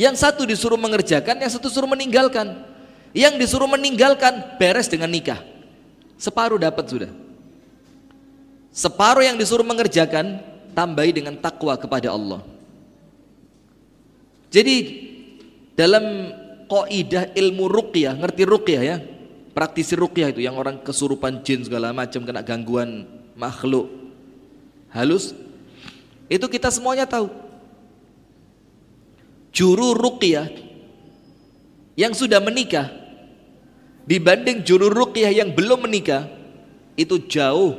Yang satu disuruh mengerjakan, yang satu suruh meninggalkan. Yang disuruh meninggalkan beres dengan nikah. Separuh dapat sudah. Separuh yang disuruh mengerjakan tambahi dengan takwa kepada Allah. Jadi dalam kaidah ilmu ruqyah, ngerti ruqyah ya? Praktisi ruqyah itu yang orang kesurupan jin segala macam kena gangguan makhluk halus. Itu kita semuanya tahu. Juru ruqyah yang sudah menikah dibanding juru ruqyah yang belum menikah itu jauh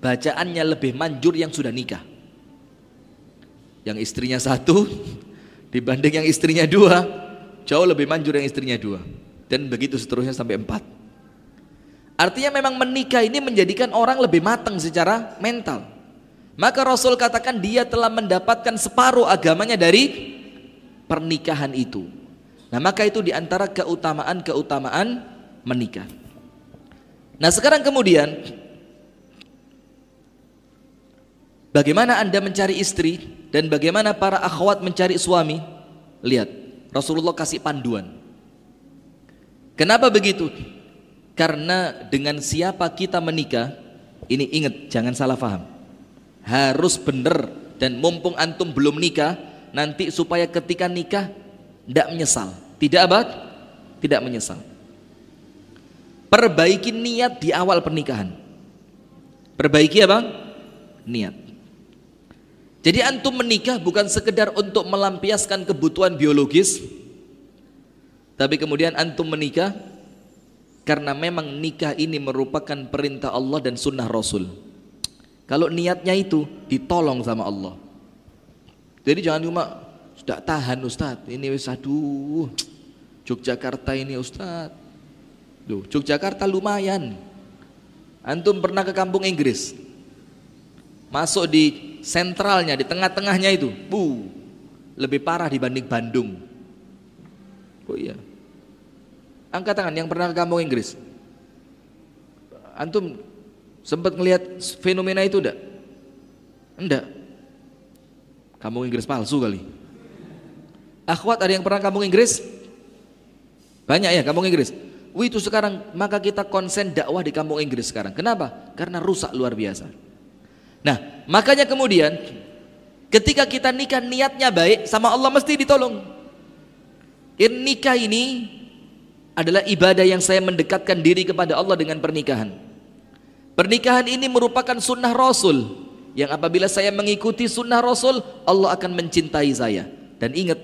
bacaannya lebih manjur yang sudah nikah. Yang istrinya satu, dibanding yang istrinya dua jauh lebih manjur yang istrinya dua. Dan begitu seterusnya sampai empat. Artinya memang menikah ini menjadikan orang lebih matang secara mental. Maka Rasul katakan dia telah mendapatkan separuh agamanya dari pernikahan itu. Nah maka itu di antara keutamaan-keutamaan menikah. Nah sekarang kemudian Bagaimana Anda mencari istri dan bagaimana para akhwat mencari suami? Lihat, Rasulullah kasih panduan. Kenapa begitu? Karena dengan siapa kita menikah, ini ingat jangan salah paham. Harus benar dan mumpung antum belum nikah, nanti supaya ketika nikah tidak menyesal. Tidak apa? Tidak menyesal. Perbaiki niat di awal pernikahan. Perbaiki apa? Niat. Jadi antum menikah bukan sekedar untuk melampiaskan kebutuhan biologis, tapi kemudian antum menikah karena memang nikah ini merupakan perintah Allah dan sunnah Rasul. Kalau niatnya itu ditolong sama Allah. Jadi jangan cuma sudah tahan Ustaz, ini wis aduh. Yogyakarta ini Ustaz. Duh, Yogyakarta lumayan. Antum pernah ke kampung Inggris? Masuk di sentralnya, di tengah-tengahnya itu, bu, lebih parah dibanding Bandung. Oh iya. Angkat tangan yang pernah ke kampung Inggris. Antum sempat ngelihat fenomena itu enggak? Enggak. Kampung Inggris palsu kali. Akhwat ada yang pernah kampung Inggris? Banyak ya kampung Inggris. Wih itu sekarang maka kita konsen dakwah di kampung Inggris sekarang. Kenapa? Karena rusak luar biasa. Nah, makanya kemudian ketika kita nikah niatnya baik sama Allah mesti ditolong. In nikah ini adalah ibadah yang saya mendekatkan diri kepada Allah dengan pernikahan. Pernikahan ini merupakan sunnah Rasul yang apabila saya mengikuti sunnah Rasul, Allah akan mencintai saya. Dan ingat,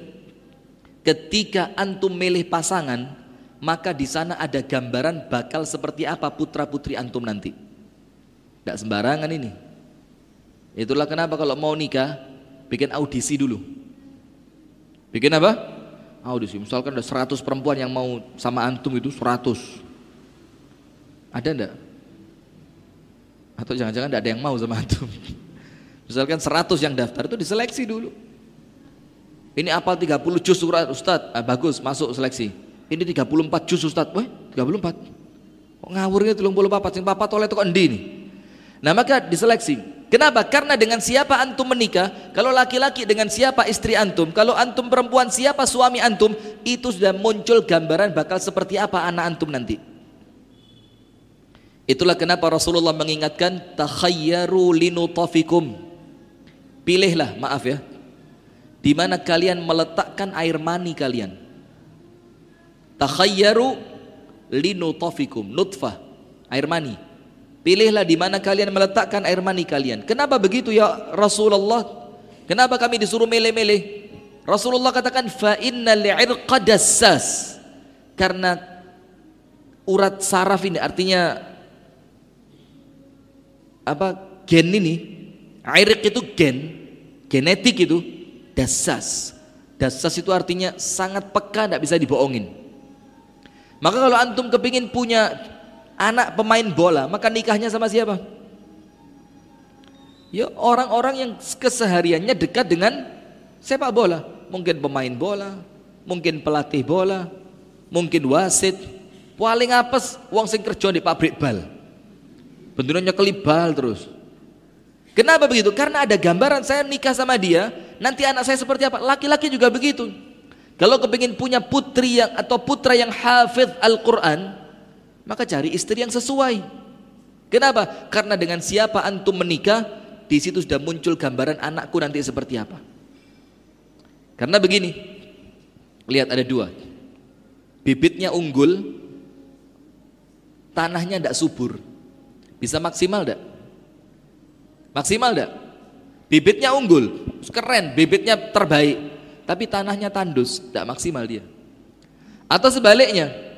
ketika antum milih pasangan, maka di sana ada gambaran bakal seperti apa putra putri antum nanti. Tidak sembarangan ini. Itulah kenapa kalau mau nikah, bikin audisi dulu. Bikin apa? Audisi. Misalkan ada 100 perempuan yang mau sama antum itu 100. Ada enggak? Atau jangan-jangan enggak ada yang mau sama antum. Misalkan 100 yang daftar itu diseleksi dulu. Ini apal 30 juz surat Ustaz, ah, bagus masuk seleksi. Ini 34 juz Ustaz, weh 34. Kok ngawur gitu 34, sing papa toleh kok endi nih. Nah maka diseleksi. Kenapa? Karena dengan siapa antum menikah, kalau laki-laki dengan siapa istri antum, kalau antum perempuan siapa suami antum, itu sudah muncul gambaran bakal seperti apa anak antum nanti. Itulah kenapa Rasulullah mengingatkan takhayyaru linutafikum. Pilihlah, maaf ya, di mana kalian meletakkan air mani kalian. Takhayyaru linutafikum, nutfah, air mani. Pilihlah di mana kalian meletakkan air mani kalian. Kenapa begitu ya Rasulullah? Kenapa kami disuruh milih-milih? Rasulullah katakan fa innal irqa. Karena urat saraf ini artinya apa gen ini Airik itu gen, genetik itu dasas. Dasas itu artinya sangat peka, tidak bisa dibohongin. Maka kalau antum kepingin punya anak pemain bola, maka nikahnya sama siapa? Ya orang-orang yang kesehariannya dekat dengan sepak bola. Mungkin pemain bola, mungkin pelatih bola, mungkin wasit. Paling apes uang sing kerja di pabrik bal. Bentuknya kelibal terus. Kenapa begitu? Karena ada gambaran saya nikah sama dia, nanti anak saya seperti apa? Laki-laki juga begitu. Kalau kepingin punya putri yang atau putra yang hafid Al-Quran, maka cari istri yang sesuai. Kenapa? Karena dengan siapa antum menikah, di situ sudah muncul gambaran anakku nanti seperti apa. Karena begini, lihat ada dua. Bibitnya unggul, tanahnya tidak subur. Bisa maksimal tidak? Maksimal enggak? Bibitnya unggul, keren, bibitnya terbaik, tapi tanahnya tandus, tidak maksimal dia. Atau sebaliknya,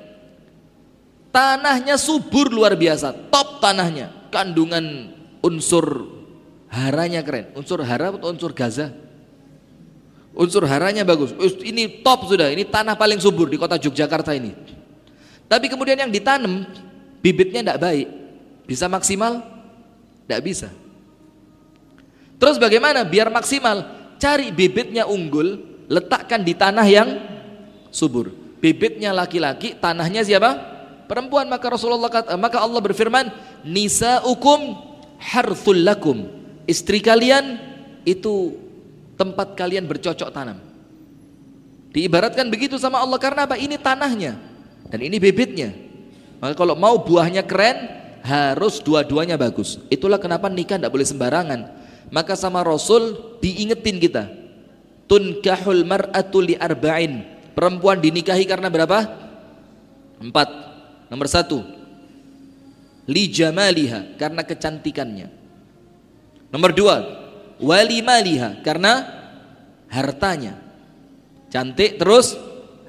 tanahnya subur luar biasa, top tanahnya, kandungan unsur haranya keren, unsur hara atau unsur gaza? Unsur haranya bagus, ini top sudah, ini tanah paling subur di kota Yogyakarta ini. Tapi kemudian yang ditanam, bibitnya tidak baik, bisa maksimal? Tidak bisa. Terus bagaimana biar maksimal? Cari bibitnya unggul, letakkan di tanah yang subur. Bibitnya laki-laki, tanahnya siapa? Perempuan. Maka Rasulullah kata, maka Allah berfirman, nisaukum harthul lakum. Istri kalian itu tempat kalian bercocok tanam. Diibaratkan begitu sama Allah karena apa? Ini tanahnya dan ini bibitnya. Maka kalau mau buahnya keren, harus dua-duanya bagus. Itulah kenapa nikah tidak boleh sembarangan maka sama Rasul diingetin kita tunkahul mar'atu li arba'in perempuan dinikahi karena berapa? empat nomor satu. Li jamaliha karena kecantikannya. Nomor dua. Wali maliha karena hartanya. Cantik terus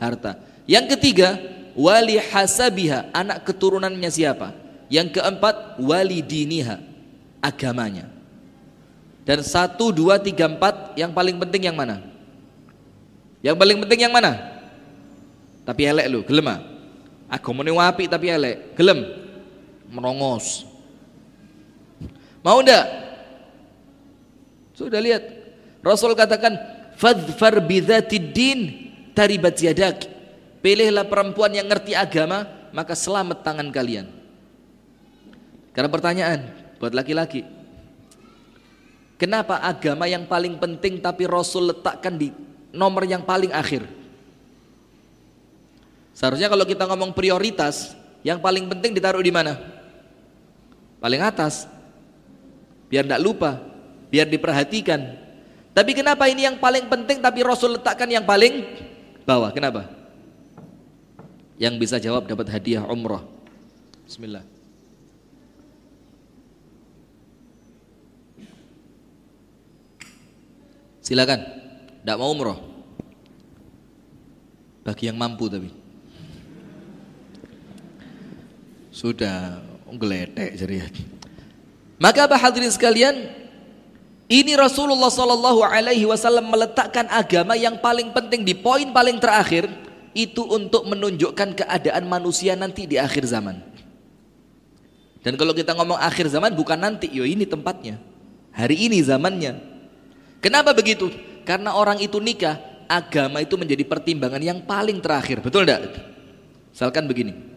harta. Yang ketiga wali hasabiha anak keturunannya siapa? Yang keempat wali diniha agamanya. Dan satu, dua, tiga, empat yang paling penting yang mana? Yang paling penting yang mana? Tapi elek lu, gelem ah. Agamane wapi tapi elek, gelem. Merongos. Mau ndak? Sudah lihat. Rasul katakan, "Fadfar bidzatid din taribat yadak." Pilihlah perempuan yang ngerti agama, maka selamat tangan kalian. Karena pertanyaan buat laki-laki, Kenapa agama yang paling penting tapi Rasul letakkan di nomor yang paling akhir? Seharusnya kalau kita ngomong prioritas, yang paling penting ditaruh di mana? Paling atas. Biar tidak lupa, biar diperhatikan. Tapi kenapa ini yang paling penting tapi Rasul letakkan yang paling bawah? Kenapa? Yang bisa jawab dapat hadiah umrah. Bismillah. Silakan. Tidak mau umroh. Bagi yang mampu tapi. Sudah geletek jadi. Maka apa hadirin sekalian, ini Rasulullah Shallallahu Alaihi Wasallam meletakkan agama yang paling penting di poin paling terakhir itu untuk menunjukkan keadaan manusia nanti di akhir zaman. Dan kalau kita ngomong akhir zaman bukan nanti, yo ini tempatnya. Hari ini zamannya. Kenapa begitu? Karena orang itu nikah, agama itu menjadi pertimbangan yang paling terakhir. Betul enggak? Misalkan begini.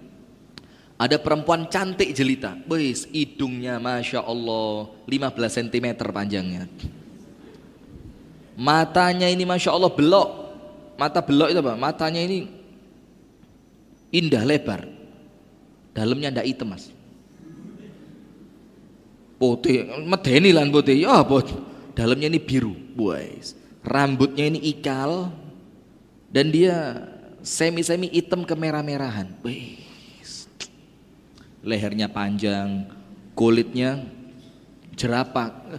Ada perempuan cantik jelita. Wis, hidungnya Masya Allah 15 cm panjangnya. Matanya ini Masya Allah belok. Mata belok itu apa? Matanya ini indah lebar. Dalamnya ndak hitam mas. Putih, medeni lan putih. Ya apa? Dalamnya ini biru. Wis. Rambutnya ini ikal. Dan dia semi-semi hitam kemerah-merahan. Wih lehernya panjang, kulitnya jerapah.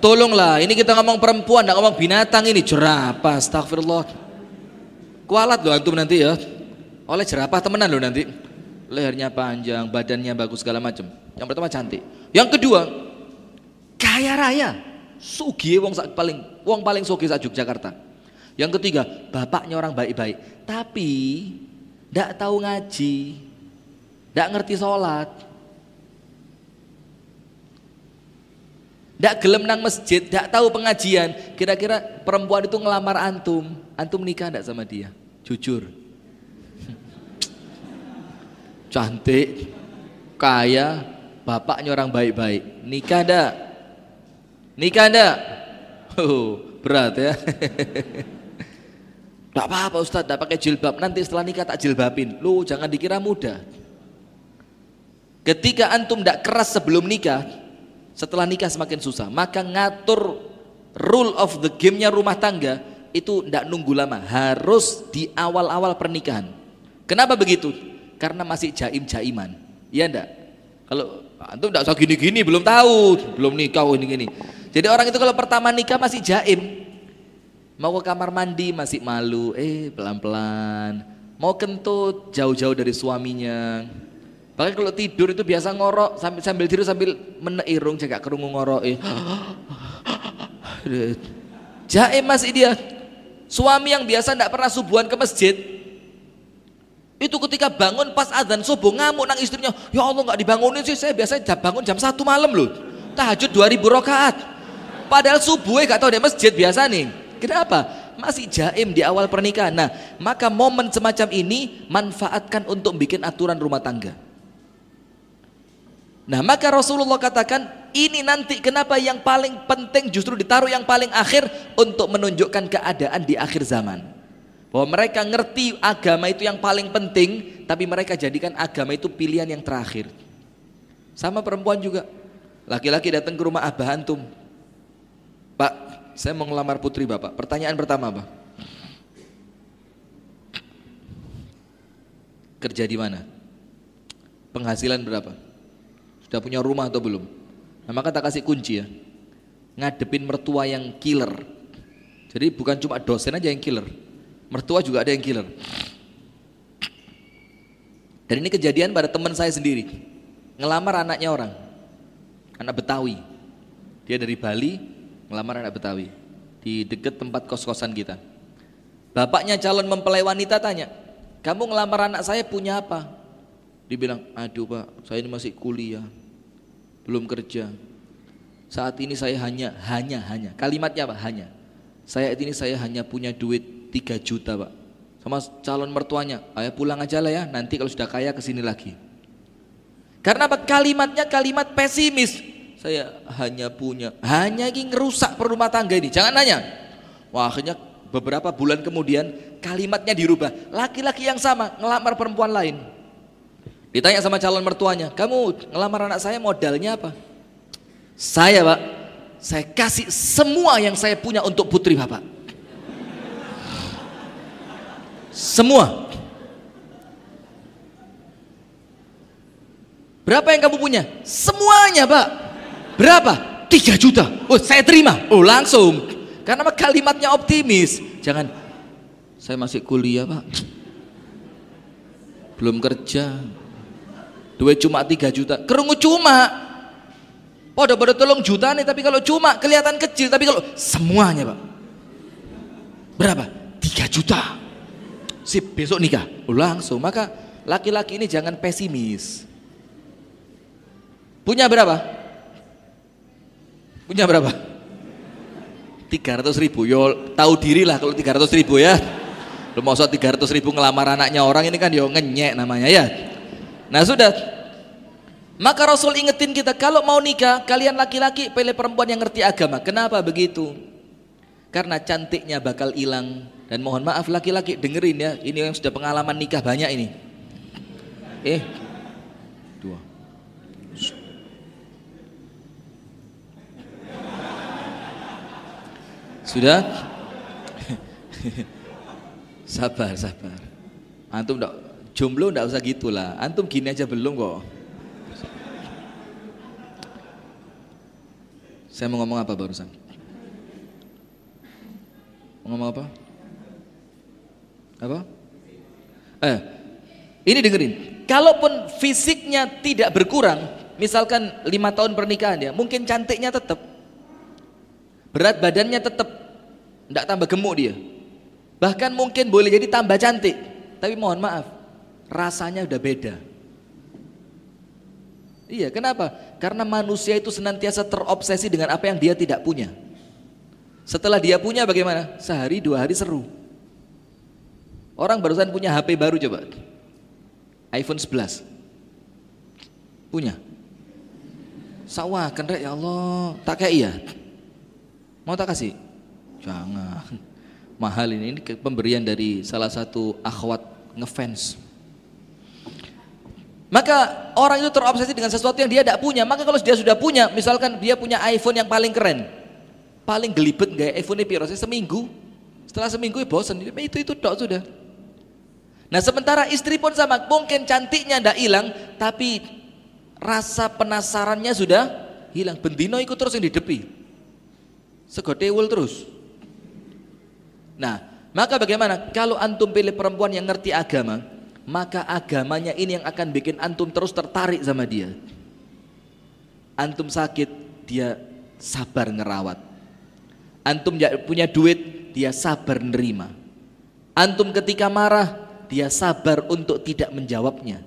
Tolonglah, ini kita ngomong perempuan, tidak ngomong binatang ini jerapah. Astagfirullah. Kualat loh antum nanti ya. Oleh jerapah temenan loh nanti. Lehernya panjang, badannya bagus segala macam. Yang pertama cantik. Yang kedua, kaya raya. Sugi wong paling wong paling sugi saat Yogyakarta. Yang ketiga, bapaknya orang baik-baik, tapi tidak tahu ngaji, tidak ngerti sholat. Tidak gelem nang masjid, tidak tahu pengajian. Kira-kira perempuan itu ngelamar antum. Antum nikah tidak sama dia? Jujur. Cantik, kaya, bapaknya orang baik-baik. Nikah ndak? Nikah ndak? Oh, berat ya. Tidak apa-apa Ustaz, tidak pakai jilbab. Nanti setelah nikah tak jilbabin. Lu jangan dikira mudah. Ketika antum tidak keras sebelum nikah, setelah nikah semakin susah. Maka ngatur rule of the game-nya rumah tangga itu tidak nunggu lama, harus di awal-awal pernikahan. Kenapa begitu? Karena masih jaim-jaiman. Iya enggak? Kalau antum tidak usah gini-gini, belum tahu, belum nikah oh, ini gini. Jadi orang itu kalau pertama nikah masih jaim. Mau ke kamar mandi masih malu, eh pelan-pelan. Mau kentut jauh-jauh dari suaminya Bahkan kalau tidur itu biasa ngorok sambil sambil tidur sambil meneirung jaga kerungu ngorok. Eh. Jaim masih dia. Suami yang biasa tidak pernah subuhan ke masjid. Itu ketika bangun pas adzan subuh ngamuk nang istrinya. Ya Allah nggak dibangunin sih saya biasa bangun jam satu malam loh. Tahajud 2000 rakaat. Padahal subuh gak tahu di masjid biasa nih. Kenapa? Masih jaim di awal pernikahan. Nah, maka momen semacam ini manfaatkan untuk bikin aturan rumah tangga. Nah maka Rasulullah katakan ini nanti kenapa yang paling penting justru ditaruh yang paling akhir untuk menunjukkan keadaan di akhir zaman. Bahwa mereka ngerti agama itu yang paling penting tapi mereka jadikan agama itu pilihan yang terakhir. Sama perempuan juga. Laki-laki datang ke rumah abah antum. Pak, saya mau ngelamar putri bapak. Pertanyaan pertama apa? Kerja di mana? Penghasilan berapa? Sudah punya rumah atau belum? Nah, maka tak kasih kunci ya. Ngadepin mertua yang killer. Jadi bukan cuma dosen aja yang killer. Mertua juga ada yang killer. Dan ini kejadian pada teman saya sendiri. Ngelamar anaknya orang. Anak Betawi. Dia dari Bali, ngelamar anak Betawi. Di dekat tempat kos-kosan kita. Bapaknya calon mempelai wanita tanya, kamu ngelamar anak saya punya apa? Dibilang, aduh pak, saya ini masih kuliah belum kerja. Saat ini saya hanya, hanya, hanya. Kalimatnya apa? Hanya. Saya ini saya hanya punya duit 3 juta pak. Sama calon mertuanya, ayah pulang aja lah ya, nanti kalau sudah kaya ke sini lagi. Karena apa? Kalimatnya kalimat pesimis. Saya hanya punya, hanya ingin ngerusak perumah tangga ini. Jangan nanya. Wah akhirnya beberapa bulan kemudian kalimatnya dirubah. Laki-laki yang sama ngelamar perempuan lain. Ditanya sama calon mertuanya, kamu ngelamar anak saya modalnya apa? Saya pak, saya kasih semua yang saya punya untuk putri bapak. Semua. Berapa yang kamu punya? Semuanya pak. Berapa? Tiga juta. Oh saya terima. Oh langsung. Karena kalimatnya optimis. Jangan Saya masih kuliah, Pak. Belum kerja. Duit cuma 3 juta. Kerungu cuma. Pada pada tolong juta nih, tapi kalau cuma kelihatan kecil, tapi kalau semuanya, Pak. Berapa? 3 juta. Sip, besok nikah. Oh, langsung. Maka laki-laki ini jangan pesimis. Punya berapa? Punya berapa? 300 ribu. Yo tahu diri lah kalau 300 ribu ya. Lu mau 300 ribu ngelamar anaknya orang ini kan yo ngenyek namanya ya. Nah sudah. Maka Rasul ingetin kita kalau mau nikah kalian laki-laki pilih perempuan yang ngerti agama. Kenapa begitu? Karena cantiknya bakal hilang dan mohon maaf laki-laki dengerin ya. Ini yang sudah pengalaman nikah banyak ini. Eh, dua. Sudah? sabar, sabar. Antum enggak jomblo enggak usah gitulah. Antum gini aja belum kok. Saya mau ngomong apa barusan? Mau ngomong apa? Apa? Eh, ini dengerin. Kalaupun fisiknya tidak berkurang, misalkan lima tahun pernikahan ya, mungkin cantiknya tetap, berat badannya tetap, tidak tambah gemuk dia. Bahkan mungkin boleh jadi tambah cantik. Tapi mohon maaf, rasanya udah beda. Iya, kenapa? Karena manusia itu senantiasa terobsesi dengan apa yang dia tidak punya. Setelah dia punya bagaimana? Sehari dua hari seru. Orang barusan punya HP baru coba. iPhone 11. Punya. Sawah, kendek ya Allah, tak kayak iya. Mau tak kasih? Jangan. Mahal ini, ini pemberian dari salah satu akhwat ngefans. Maka orang itu terobsesi dengan sesuatu yang dia tidak punya. Maka kalau dia sudah punya, misalkan dia punya iPhone yang paling keren, paling gelibet gaya iPhone ini seminggu, setelah seminggu ya bosan, itu itu dok sudah. Nah sementara istri pun sama, mungkin cantiknya tidak hilang, tapi rasa penasarannya sudah hilang. Bendino ikut terus yang didepi, segodewul terus. Nah, maka bagaimana? Kalau antum pilih perempuan yang ngerti agama, maka agamanya ini yang akan bikin antum terus tertarik sama dia. Antum sakit, dia sabar ngerawat. Antum punya duit, dia sabar nerima. Antum ketika marah, dia sabar untuk tidak menjawabnya.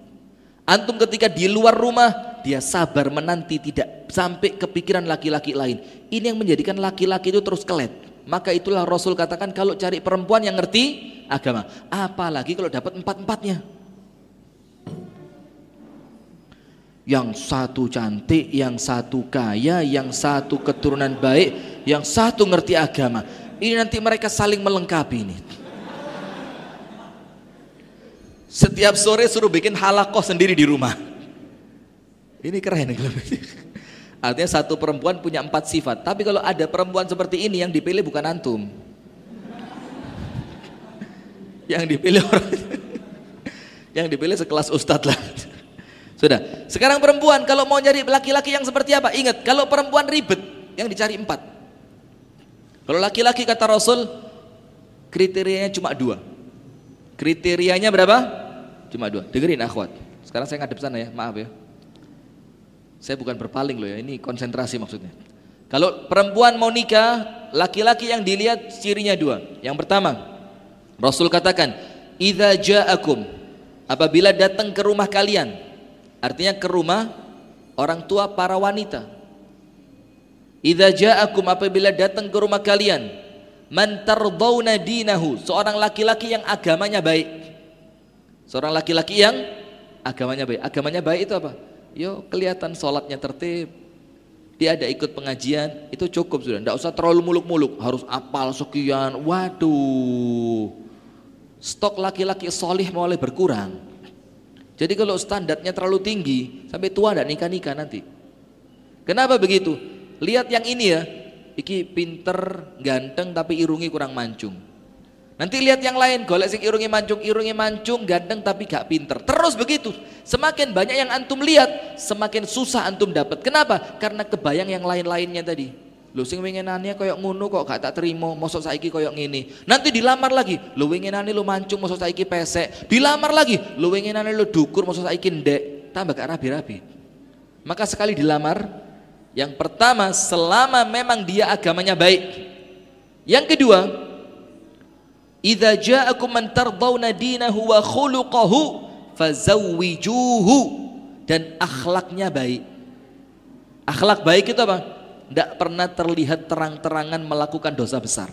Antum ketika di luar rumah, dia sabar menanti tidak sampai kepikiran laki-laki lain. Ini yang menjadikan laki-laki itu terus kelet. Maka itulah Rasul katakan kalau cari perempuan yang ngerti agama. Apalagi kalau dapat empat-empatnya. Yang satu cantik, yang satu kaya, yang satu keturunan baik, yang satu ngerti agama. Ini nanti mereka saling melengkapi ini. Setiap sore suruh bikin halakoh sendiri di rumah. Ini keren. Artinya satu perempuan punya empat sifat. Tapi kalau ada perempuan seperti ini yang dipilih bukan antum. yang dipilih orang yang dipilih sekelas ustadz lah. Sudah. Sekarang perempuan kalau mau nyari laki-laki yang seperti apa? Ingat, kalau perempuan ribet yang dicari empat. Kalau laki-laki kata Rasul kriterianya cuma dua. Kriterianya berapa? Cuma dua. Dengerin akhwat. Sekarang saya ngadep sana ya, maaf ya. Saya bukan berpaling loh ya, ini konsentrasi maksudnya. Kalau perempuan mau nikah, laki-laki yang dilihat cirinya dua. Yang pertama, Rasul katakan, "Idza ja'akum" apabila datang ke rumah kalian. Artinya ke rumah orang tua para wanita. Idza ja'akum apabila datang ke rumah kalian, man tardawna dinahu, seorang laki-laki yang agamanya baik. Seorang laki-laki yang agamanya baik. Agamanya baik itu apa? yo kelihatan sholatnya tertib, dia ada ikut pengajian, itu cukup sudah. Tidak usah terlalu muluk-muluk, harus apal sekian. Waduh, stok laki-laki solih mulai berkurang. Jadi kalau standarnya terlalu tinggi, sampai tua tidak nikah-nikah nanti. Kenapa begitu? Lihat yang ini ya, iki pinter, ganteng tapi irungi kurang mancung. Nanti lihat yang lain, golek sing irungi mancung, irungi mancung, ganteng tapi gak pinter. Terus begitu. Semakin banyak yang antum lihat, semakin susah antum dapat. Kenapa? Karena kebayang yang lain-lainnya tadi. Lho sing winginane koyok ngono kok gak tak terima, mosok saiki koyok ngene. Nanti dilamar lagi, lho winginane lu mancung mosok saiki pesek. Dilamar lagi, lho winginane lu dukur mosok saiki ndek. Tambah gak rabi-rabi. Maka sekali dilamar, yang pertama selama memang dia agamanya baik. Yang kedua, idza ja'akum man tardawna dinahu wa khuluquhu fazawwijuhu dan akhlaknya baik. Akhlak baik itu apa? Tidak pernah terlihat terang-terangan melakukan dosa besar.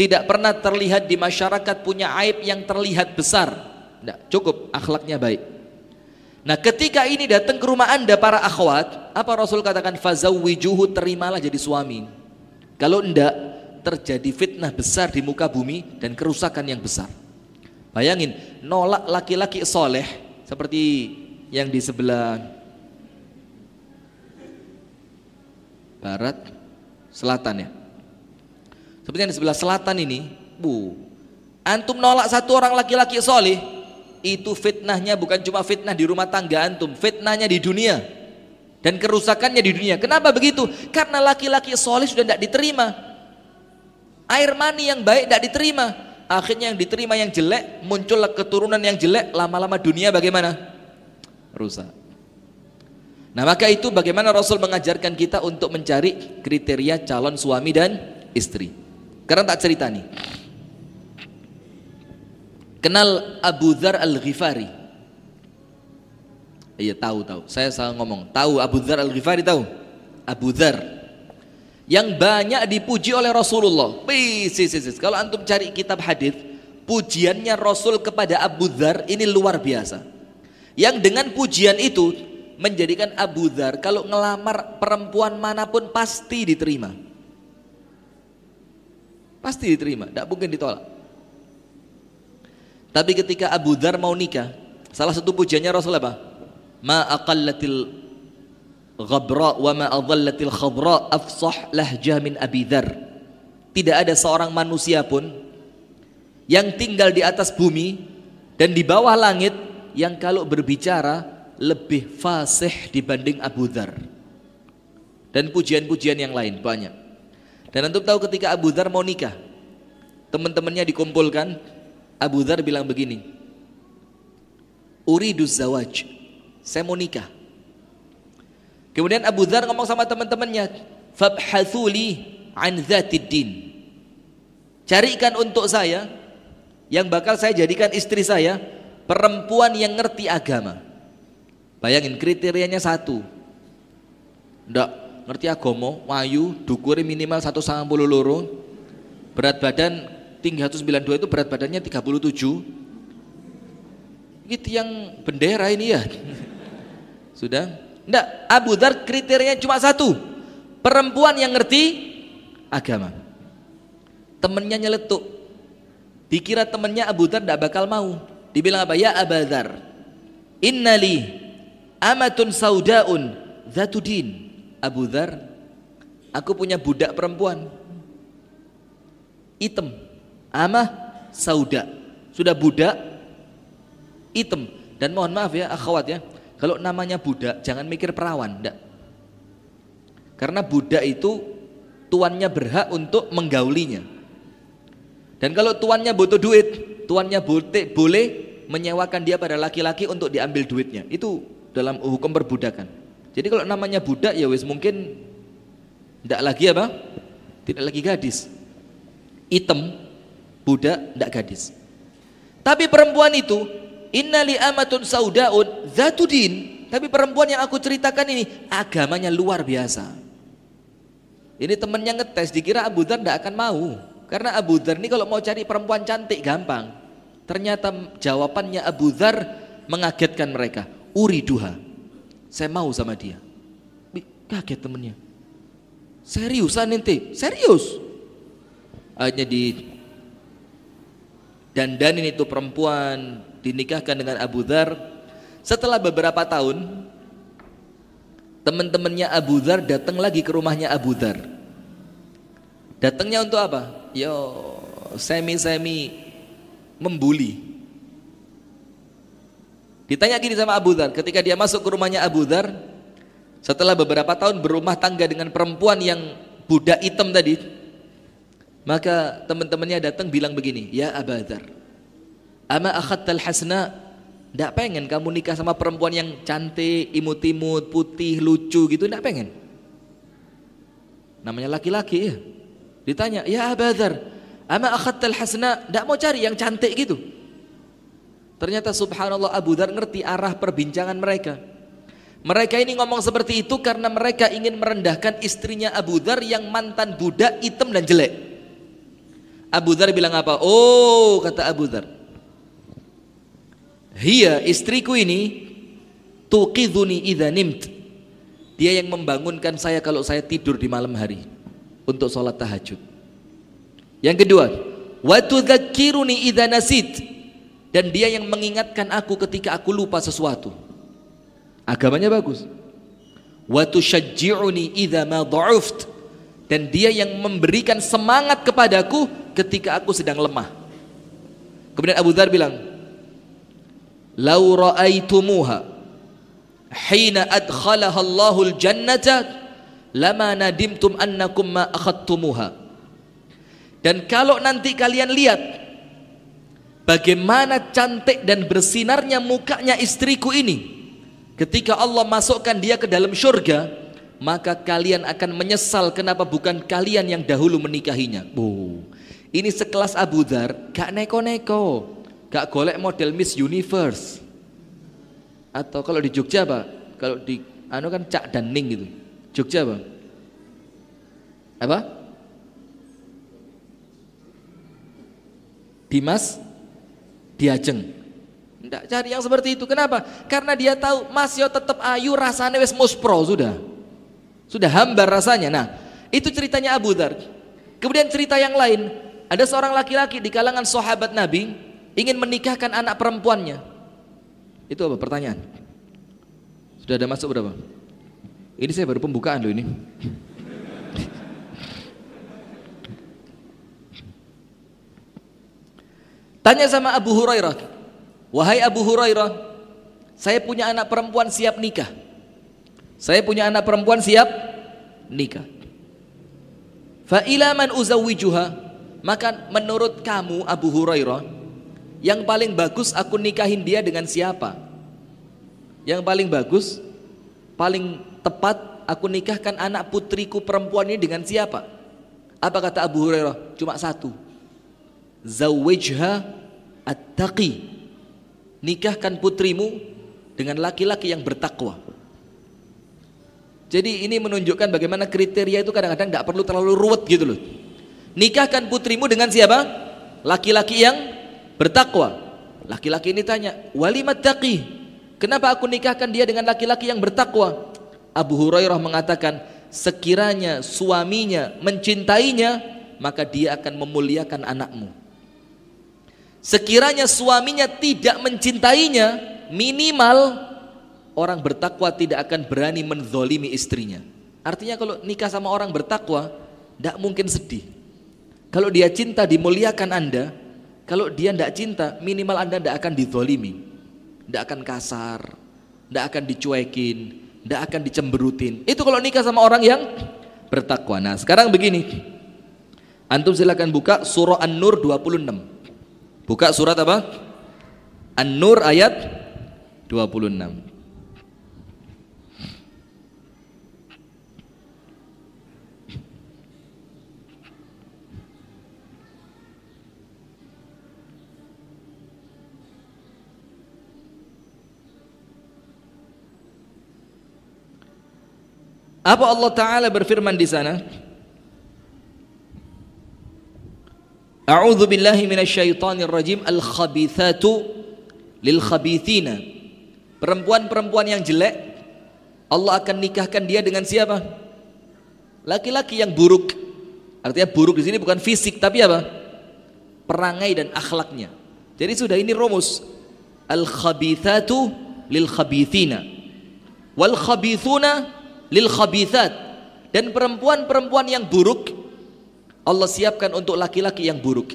Tidak pernah terlihat di masyarakat punya aib yang terlihat besar. Tidak, cukup akhlaknya baik. Nah ketika ini datang ke rumah anda para akhwat, apa Rasul katakan fazawwijuhu terimalah jadi suami. Kalau tidak terjadi fitnah besar di muka bumi dan kerusakan yang besar. Bayangin nolak laki-laki soleh seperti yang di sebelah barat, selatan ya. Seperti yang di sebelah selatan ini, bu, antum nolak satu orang laki-laki soleh, itu fitnahnya bukan cuma fitnah di rumah tangga antum, fitnahnya di dunia dan kerusakannya di dunia. Kenapa begitu? Karena laki-laki soleh sudah tidak diterima. Air mani yang baik tidak diterima. Akhirnya yang diterima yang jelek, muncullah keturunan yang jelek, lama-lama dunia bagaimana? Rusak. Nah maka itu bagaimana Rasul mengajarkan kita untuk mencari kriteria calon suami dan istri. Karena tak cerita nih. Kenal Abu Dhar Al-Ghifari? Iya tahu tahu. Saya salah ngomong. Tahu Abu Dhar Al-Ghifari tahu? Abu Dhar yang banyak dipuji oleh Rasulullah. Kalau antum cari kitab hadis, pujiannya Rasul kepada Abu Dhar ini luar biasa. Yang dengan pujian itu menjadikan Abu Dhar kalau ngelamar perempuan mana pun pasti diterima. Pasti diterima, tidak mungkin ditolak. Tapi ketika Abu Dhar mau nikah, salah satu pujiannya Rasul apa? Ma aqallatil ghabra wa ma adhallatil khadra afsah lahjah min Abi Dhar. Tidak ada seorang manusia pun yang tinggal di atas bumi dan di bawah langit yang kalau berbicara lebih fasih dibanding Abu Dhar. Dan pujian-pujian yang lain banyak. Dan untuk tahu ketika Abu Dhar mau nikah teman-temannya dikumpulkan Abu Dhar bilang begini uriduz zawaj saya mau nikah. Kemudian Abu Dhar ngomong sama teman-temannya fabhathuli an din. Carikan untuk saya yang bakal saya jadikan istri saya perempuan yang ngerti agama Bayangin kriterianya satu. Ndak ngerti agomo, wayu, dukure minimal satu puluh loro, berat badan tinggi 192 itu berat badannya 37. Gitu yang bendera ini ya. Sudah? Ndak, Abu Dhar kriterianya cuma satu. Perempuan yang ngerti agama. Temennya nyeletuk. Dikira temennya Abu Dhar ndak bakal mau. Dibilang apa? Ya Abu Dhar. Innali amatun saudaun zatudin Abu Dhar aku punya budak perempuan. Hitam amah sauda. Sudah budak hitam dan mohon maaf ya akhwat ya. Kalau namanya budak jangan mikir perawan enggak karena budak itu tuannya berhak untuk menggaulinya. Dan kalau tuannya butuh duit tuannya boleh menyewakan dia pada laki-laki untuk diambil duitnya. Itu dalam hukum perbudakan. Jadi kalau namanya budak ya wis mungkin tidak lagi apa? Tidak lagi gadis. Item budak tidak gadis. Tapi perempuan itu innali amatun saudaun zatudin. Tapi perempuan yang aku ceritakan ini agamanya luar biasa. Ini temennya ngetes dikira Abu Dhar tidak akan mau. Karena Abu Dhar ini kalau mau cari perempuan cantik gampang. Ternyata jawabannya Abu Dhar mengagetkan mereka uriduha. Saya mau sama dia. Kaget temennya. Seriusan ente? Serius? Akhirnya di dandanin itu perempuan dinikahkan dengan Abu Dhar. Setelah beberapa tahun, teman-temannya Abu Dhar datang lagi ke rumahnya Abu Dhar. Datangnya untuk apa? Yo, semi-semi membuli Ditanya gini sama Abu Dhar, ketika dia masuk ke rumahnya Abu Dhar, setelah beberapa tahun berumah tangga dengan perempuan yang budak hitam tadi, maka teman-temannya datang bilang begini, "Ya Abadar, ama akhadtal hasna? Tidak pengen kamu nikah sama perempuan yang cantik, imut-imut, putih, lucu gitu, tidak pengen." Namanya laki-laki ya. Ditanya, "Ya Abadar, ama akhadtal hasna? Tidak mau cari yang cantik gitu?" Ternyata subhanallah Abu Dhar ngerti arah perbincangan mereka. Mereka ini ngomong seperti itu karena mereka ingin merendahkan istrinya Abu Dhar yang mantan budak hitam dan jelek. Abu Dhar bilang apa? Oh kata Abu Dhar. Hia istriku ini tuqidhuni idha nimt. Dia yang membangunkan saya kalau saya tidur di malam hari untuk sholat tahajud. Yang kedua, wa tudzakkiruni idha nasit. Dan dia yang mengingatkan aku ketika aku lupa sesuatu. Agamanya bagus. Wa tusyajji'uni idza ma dha'uft. Dan dia yang memberikan semangat kepadaku ketika aku sedang lemah. Kemudian Abu Dhar bilang, "Lau ra'aitumuha hina adkhalaha Allahul jannata lama nadimtum annakum ma akhadtumuha." Dan kalau nanti kalian lihat bagaimana cantik dan bersinarnya mukanya istriku ini, Ketika Allah masukkan dia ke dalam surga, maka kalian akan menyesal kenapa bukan kalian yang dahulu menikahinya. Oh, ini sekelas Abu Dhar, gak neko-neko, gak golek model Miss Universe. Atau kalau di Jogja apa? Kalau di anu kan Cak dan Ning gitu. Jogja apa? Apa? Dimas Diajeng. Tidak cari yang seperti itu. Kenapa? Karena dia tahu Mas yo tetap ayu rasanya wes muspro sudah. Sudah hambar rasanya. Nah, itu ceritanya Abu Dhar. Kemudian cerita yang lain, ada seorang laki-laki di kalangan sahabat Nabi ingin menikahkan anak perempuannya. Itu apa pertanyaan? Sudah ada masuk berapa? Ini saya baru pembukaan loh ini. Tanya sama Abu Hurairah, Wahai Abu Hurairah, saya punya anak perempuan siap nikah. Saya punya anak perempuan siap nikah. Fa ila man uzawwijuha? Maka menurut kamu Abu Hurairah, yang paling bagus aku nikahin dia dengan siapa? Yang paling bagus, paling tepat aku nikahkan anak putriku perempuan ini dengan siapa? Apa kata Abu Hurairah? Cuma satu. Zawwijha at-taqi nikahkan putrimu dengan laki-laki yang bertakwa. Jadi ini menunjukkan bagaimana kriteria itu kadang-kadang tidak perlu terlalu ruwet gitu loh. Nikahkan putrimu dengan siapa? Laki-laki yang bertakwa. Laki-laki ini tanya, walimat taqi. Kenapa aku nikahkan dia dengan laki-laki yang bertakwa? Abu Hurairah mengatakan, sekiranya suaminya mencintainya, maka dia akan memuliakan anakmu. Sekiranya suaminya tidak mencintainya, minimal orang bertakwa tidak akan berani menzolimi istrinya. Artinya kalau nikah sama orang bertakwa, tidak mungkin sedih. Kalau dia cinta dimuliakan anda, kalau dia tidak cinta minimal anda tidak akan dizolimi. Tidak akan kasar, tidak akan dicuekin, tidak akan dicemberutin. Itu kalau nikah sama orang yang bertakwa. Nah sekarang begini, antum silakan buka surah An-Nur 26. Buka surat apa? An-Nur ayat 26. Apa Allah Ta'ala berfirman di sana? A'udzu billahi minasyaitonir rajim al-khabithatu lil khabithina. Perempuan-perempuan yang jelek Allah akan nikahkan dia dengan siapa? Laki-laki yang buruk. Artinya buruk di sini bukan fisik tapi apa? Perangai dan akhlaknya. Jadi sudah ini rumus. Al-khabithatu lil khabithina. Wal khabithuna lil khabithat. Dan perempuan-perempuan yang buruk Allah siapkan untuk laki-laki yang buruk.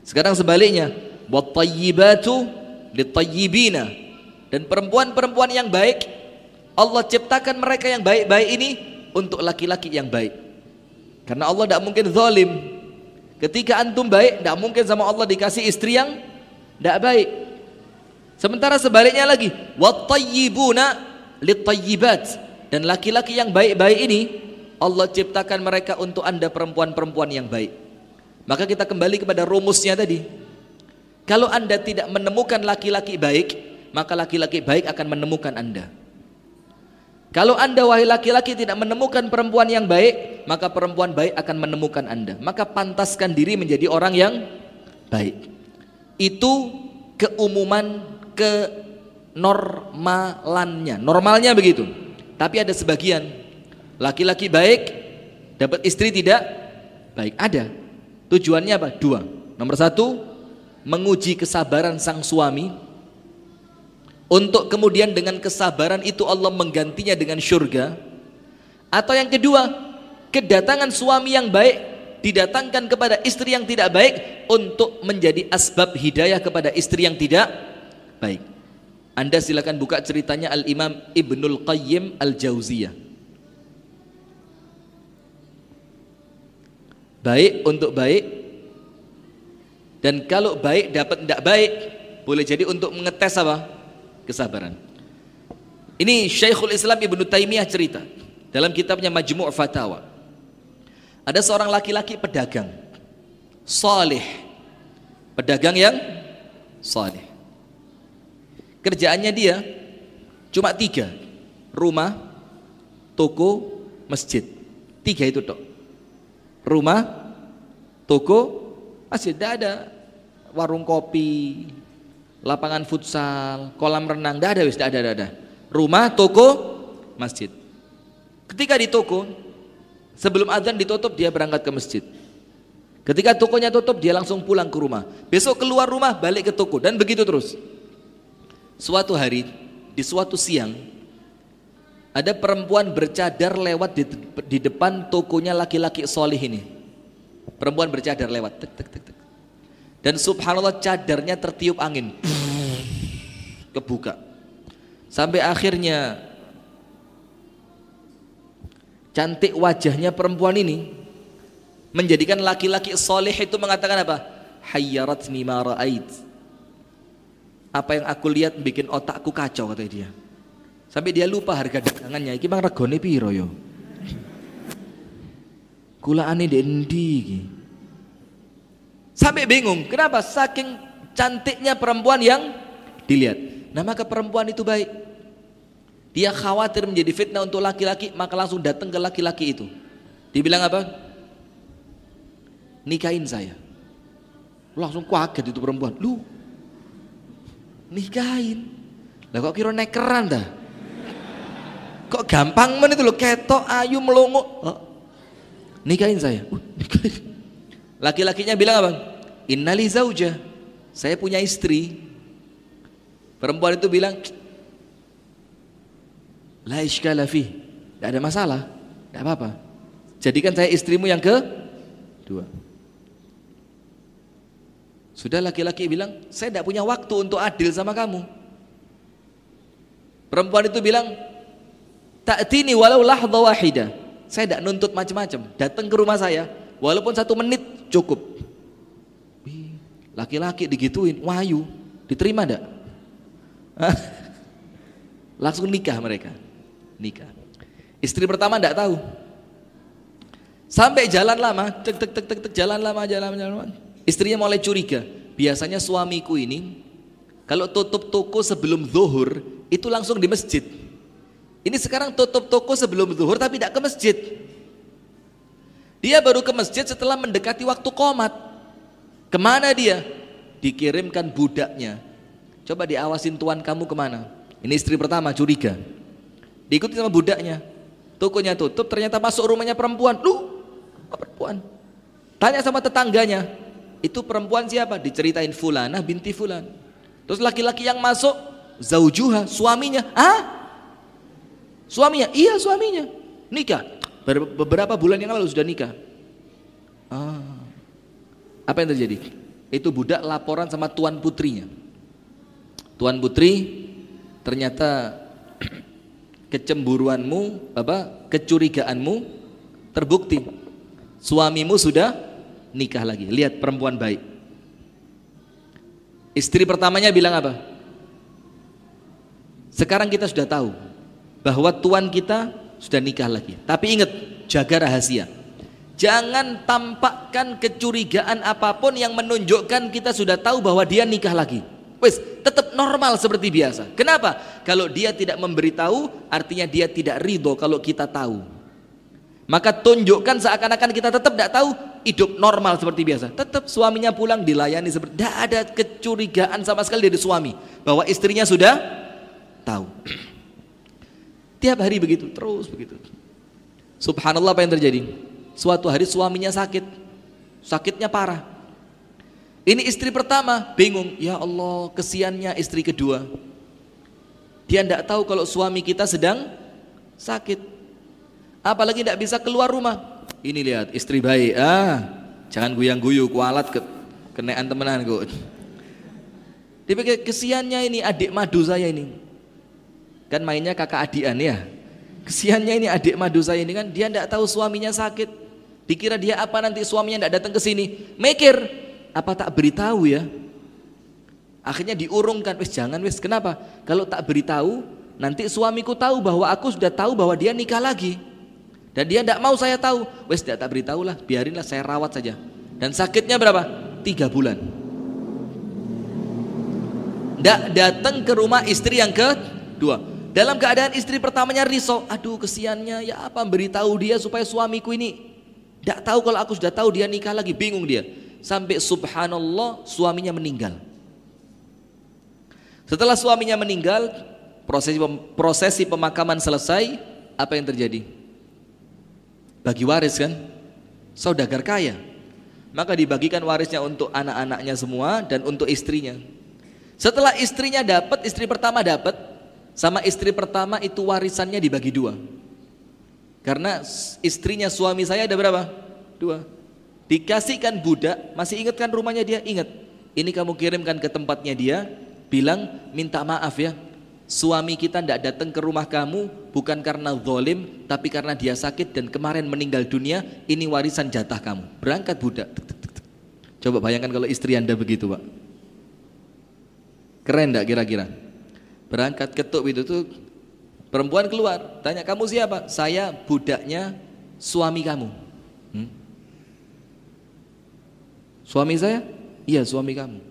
Sekarang sebaliknya, wat-tayyibatu lit-tayyibina. Dan perempuan-perempuan yang baik Allah ciptakan mereka yang baik-baik ini untuk laki-laki yang baik. Karena Allah tidak mungkin zalim. Ketika antum baik, tidak mungkin sama Allah dikasih istri yang tidak baik. Sementara sebaliknya lagi, wattayyibuna litayyibat. Dan laki-laki yang baik-baik ini Allah ciptakan mereka untuk Anda perempuan-perempuan yang baik. Maka kita kembali kepada rumusnya tadi. Kalau Anda tidak menemukan laki-laki baik, maka laki-laki baik akan menemukan Anda. Kalau anda wahai laki-laki tidak menemukan perempuan yang baik, maka perempuan baik akan menemukan anda. Maka pantaskan diri menjadi orang yang baik. Itu keumuman kenormalannya. Normalnya begitu. Tapi ada sebagian laki-laki baik dapat istri tidak baik. Ada. Tujuannya apa? Dua. Nomor satu, menguji kesabaran sang suami untuk kemudian dengan kesabaran itu Allah menggantinya dengan syurga atau yang kedua kedatangan suami yang baik didatangkan kepada istri yang tidak baik untuk menjadi asbab hidayah kepada istri yang tidak baik anda silakan buka ceritanya Al-Imam Ibnul Qayyim Al-Jauziyah baik untuk baik dan kalau baik dapat tidak baik boleh jadi untuk mengetes apa kesabaran. Ini Syekhul Islam Ibnu Taimiyah cerita dalam kitabnya Majmu' Fatawa. Ada seorang laki-laki pedagang saleh. Pedagang yang saleh. Kerjaannya dia cuma tiga. Rumah, toko, masjid. Tiga itu tok. Rumah, toko, masjid. Tidak ada warung kopi, lapangan futsal, kolam renang, tidak ada wis, tidak ada, tidak ada. Rumah, toko, masjid. Ketika di toko, sebelum azan ditutup dia berangkat ke masjid. Ketika tokonya tutup dia langsung pulang ke rumah. Besok keluar rumah balik ke toko dan begitu terus. Suatu hari di suatu siang ada perempuan bercadar lewat di, di depan tokonya laki-laki solih ini. Perempuan bercadar lewat. Tek, tek, tek, tek. Dan subhanallah cadarnya tertiup angin. Kebuka. Sampai akhirnya cantik wajahnya perempuan ini menjadikan laki-laki soleh itu mengatakan apa? Hayyaratni ma. Apa yang aku lihat bikin otakku kacau kata dia. Sampai dia lupa harga dagangannya. Iki mang regane piro yo? Kulaane dendi iki. Sampai bingung, kenapa? Saking cantiknya perempuan yang dilihat. Nah maka perempuan itu baik. Dia khawatir menjadi fitnah untuk laki-laki, maka langsung datang ke laki-laki itu. Dibilang apa? Nikahin saya. Langsung kaget itu perempuan. Lu nikahin. Lah kok kira nekeran dah? Kok gampang men itu lo ketok ayu melongo. Oh. Nikahin saya. Uh. Laki-lakinya bilang apa? Innali zauja. Saya punya istri. Perempuan itu bilang, La iskala fi. Tidak ada masalah. Tidak apa-apa. Jadikan saya istrimu yang ke dua. Sudah laki-laki bilang, saya tidak punya waktu untuk adil sama kamu. Perempuan itu bilang, Ta'tini walau lahdha wahida. Saya tidak nuntut macam-macam. Datang ke rumah saya, walaupun satu menit cukup. Laki-laki digituin, wahyu, diterima enggak? Langsung nikah mereka. Nikah. Istri pertama enggak tahu. Sampai jalan lama, tek tek tek tek, tek jalan lama, jalan jalan. Istrinya mulai curiga. Biasanya suamiku ini kalau tutup toko sebelum zuhur itu langsung di masjid. Ini sekarang tutup toko sebelum zuhur tapi tidak ke masjid. Dia baru ke masjid setelah mendekati waktu komat. Ke mana dia? Dikirimkan budaknya. Coba diawasin tuan kamu ke mana? Ini istri pertama curiga. Diikuti sama budaknya. Tokonya tutup, ternyata masuk rumahnya perempuan. Lu, perempuan. Tanya sama tetangganya. Itu perempuan siapa? Diceritain Fulana binti Fulan. Terus laki-laki yang masuk, Zaujuha, suaminya. Ah? Suaminya? Iya suaminya. Nikah. Beberapa bulan yang lalu sudah nikah. Ah. Apa yang terjadi? Itu budak laporan sama tuan putrinya. Tuan putri ternyata kecemburuanmu, apa? kecurigaanmu terbukti. Suamimu sudah nikah lagi. Lihat perempuan baik. Istri pertamanya bilang apa? Sekarang kita sudah tahu bahwa tuan kita sudah nikah lagi. Tapi ingat, jaga rahasia. Jangan tampakkan kecurigaan apa pun yang menunjukkan kita sudah tahu bahwa dia nikah lagi. Wes, tetap normal seperti biasa. Kenapa? Kalau dia tidak memberitahu, artinya dia tidak ridho kalau kita tahu. Maka tunjukkan seakan-akan kita tetap tidak tahu, hidup normal seperti biasa. Tetap suaminya pulang dilayani seperti tidak ada kecurigaan sama sekali dari suami bahwa istrinya sudah tahu. Tiap hari begitu, terus begitu. Subhanallah apa yang terjadi? Suatu hari suaminya sakit. Sakitnya parah. Ini istri pertama bingung, ya Allah kesiannya istri kedua. Dia tidak tahu kalau suami kita sedang sakit. Apalagi tidak bisa keluar rumah. Ini lihat istri baik, ah jangan guyang-guyu kualat ke kenaan temenan kok. Dipikir kesiannya ini adik madu saya ini. Kan mainnya kakak adian ya. Kesiannya ini adik madu saya ini kan dia tidak tahu suaminya sakit. Dikira dia apa nanti suaminya tidak datang ke sini. Mikir, apa tak beritahu ya? Akhirnya diurungkan, wis jangan wis. Kenapa? Kalau tak beritahu, nanti suamiku tahu bahwa aku sudah tahu bahwa dia nikah lagi. Dan dia tidak mau saya tahu. Wis tidak tak beritahu lah, biarinlah saya rawat saja. Dan sakitnya berapa? Tiga bulan. Tidak datang ke rumah istri yang kedua. Dalam keadaan istri pertamanya risau, aduh kesiannya ya apa beritahu dia supaya suamiku ini tidak tahu kalau aku sudah tahu dia nikah lagi, bingung dia. Sampai subhanallah suaminya meninggal. Setelah suaminya meninggal, prosesi prosesi pemakaman selesai, apa yang terjadi? Bagi waris kan? Saudagar kaya. Maka dibagikan warisnya untuk anak-anaknya semua dan untuk istrinya. Setelah istrinya dapat, istri pertama dapat, sama istri pertama itu warisannya dibagi dua. Karena istrinya suami saya ada berapa? Dua. Dikasihkan budak, masih ingatkan rumahnya dia? Ingat. Ini kamu kirimkan ke tempatnya dia, bilang minta maaf ya. Suami kita tidak datang ke rumah kamu bukan karena zolim, tapi karena dia sakit dan kemarin meninggal dunia. Ini warisan jatah kamu. Berangkat budak. Coba bayangkan kalau istri anda begitu pak. Keren tidak kira-kira? Berangkat ketuk itu tuh Perempuan keluar, tanya kamu siapa? Saya budaknya suami kamu. Hmm? Suami saya? Iya suami kamu.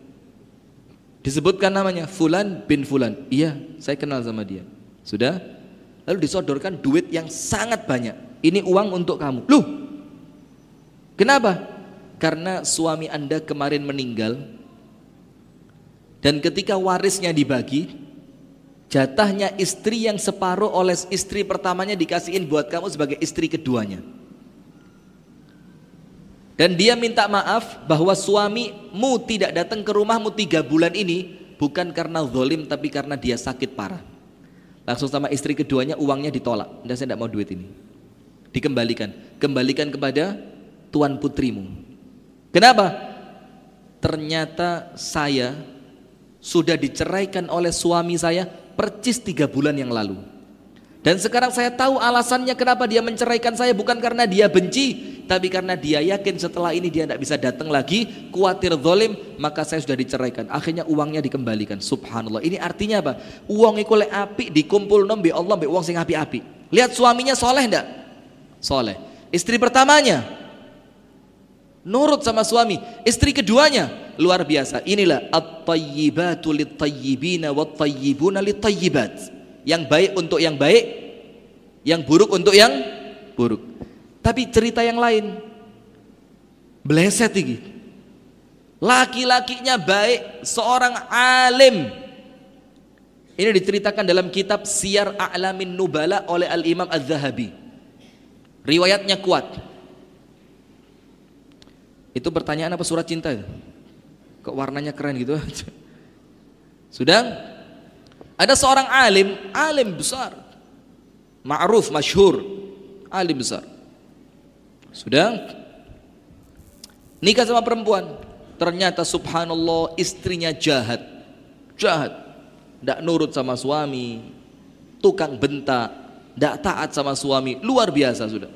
Disebutkan namanya Fulan bin Fulan. Iya, saya kenal sama dia. Sudah? Lalu disodorkan duit yang sangat banyak. Ini uang untuk kamu. Loh, kenapa? Karena suami anda kemarin meninggal dan ketika warisnya dibagi, Jatahnya istri yang separuh oleh istri pertamanya dikasihin buat kamu sebagai istri keduanya. Dan dia minta maaf bahwa suamimu tidak datang ke rumahmu tiga bulan ini bukan karena zolim tapi karena dia sakit parah. Langsung sama istri keduanya uangnya ditolak. Dan saya tidak mau duit ini. Dikembalikan. Kembalikan kepada tuan putrimu. Kenapa? Ternyata saya sudah diceraikan oleh suami saya percis tiga bulan yang lalu. Dan sekarang saya tahu alasannya kenapa dia menceraikan saya bukan karena dia benci, tapi karena dia yakin setelah ini dia tidak bisa datang lagi, khawatir zalim, maka saya sudah diceraikan. Akhirnya uangnya dikembalikan. Subhanallah. Ini artinya apa? Uang itu api dikumpul nombi Allah be uang sing api-api. Lihat suaminya soleh ndak? Soleh. Istri pertamanya nurut sama suami. Istri keduanya luar biasa. Inilah at-tayyibatu lit-tayyibina wat-tayyibuna lit-tayyibat. Yang baik untuk yang baik, yang buruk untuk yang buruk. Tapi cerita yang lain bleset tinggi. Laki-lakinya baik, seorang alim. Ini diceritakan dalam kitab Siyar A'lamin Nubala oleh Al-Imam Az-Zahabi. Riwayatnya kuat. Itu pertanyaan apa surat cinta? Kok warnanya keren gitu? Sudah? Ada seorang alim, alim besar. Ma'ruf, masyhur. Alim besar. Sudah? Nikah sama perempuan. Ternyata subhanallah istrinya jahat. Jahat. Tidak nurut sama suami. Tukang bentak. tidak taat sama suami, luar biasa sudah.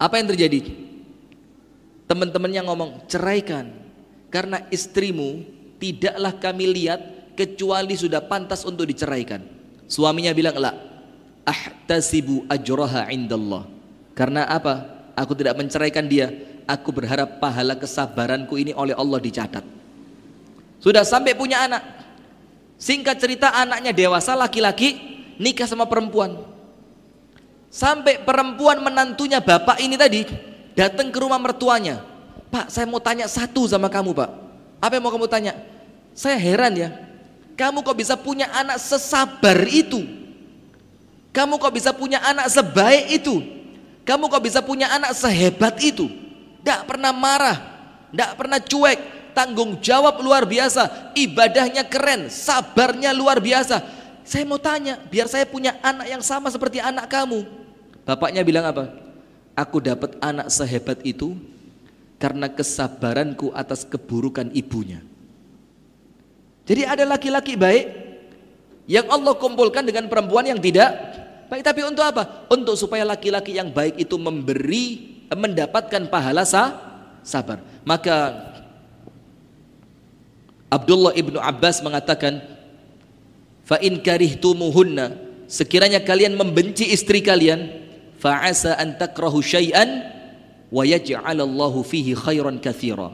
Apa yang terjadi? Teman-temannya ngomong, ceraikan. Karena istrimu tidaklah kami lihat kecuali sudah pantas untuk diceraikan. Suaminya bilang, lah, ahtasibu ajraha indallah. Karena apa? Aku tidak menceraikan dia. Aku berharap pahala kesabaranku ini oleh Allah dicatat. Sudah sampai punya anak. Singkat cerita anaknya dewasa laki-laki nikah sama perempuan. Sampai perempuan menantunya bapak ini tadi datang ke rumah mertuanya. Pak, saya mau tanya satu sama kamu, Pak. Apa yang mau kamu tanya? Saya heran ya. Kamu kok bisa punya anak sesabar itu? Kamu kok bisa punya anak sebaik itu? Kamu kok bisa punya anak sehebat itu? Tidak pernah marah, tidak pernah cuek, tanggung jawab luar biasa, ibadahnya keren, sabarnya luar biasa. Saya mau tanya, biar saya punya anak yang sama seperti anak kamu. Bapaknya bilang apa? Aku dapat anak sehebat itu karena kesabaranku atas keburukan ibunya. Jadi ada laki-laki baik yang Allah kumpulkan dengan perempuan yang tidak baik. Tapi untuk apa? Untuk supaya laki-laki yang baik itu memberi mendapatkan pahala sah, sabar. Maka Abdullah ibnu Abbas mengatakan, fa in karihtumuhunna sekiranya kalian membenci istri kalian, fa'asa an takrahu syai'an wa yaj'alallahu fihi khairan katsira.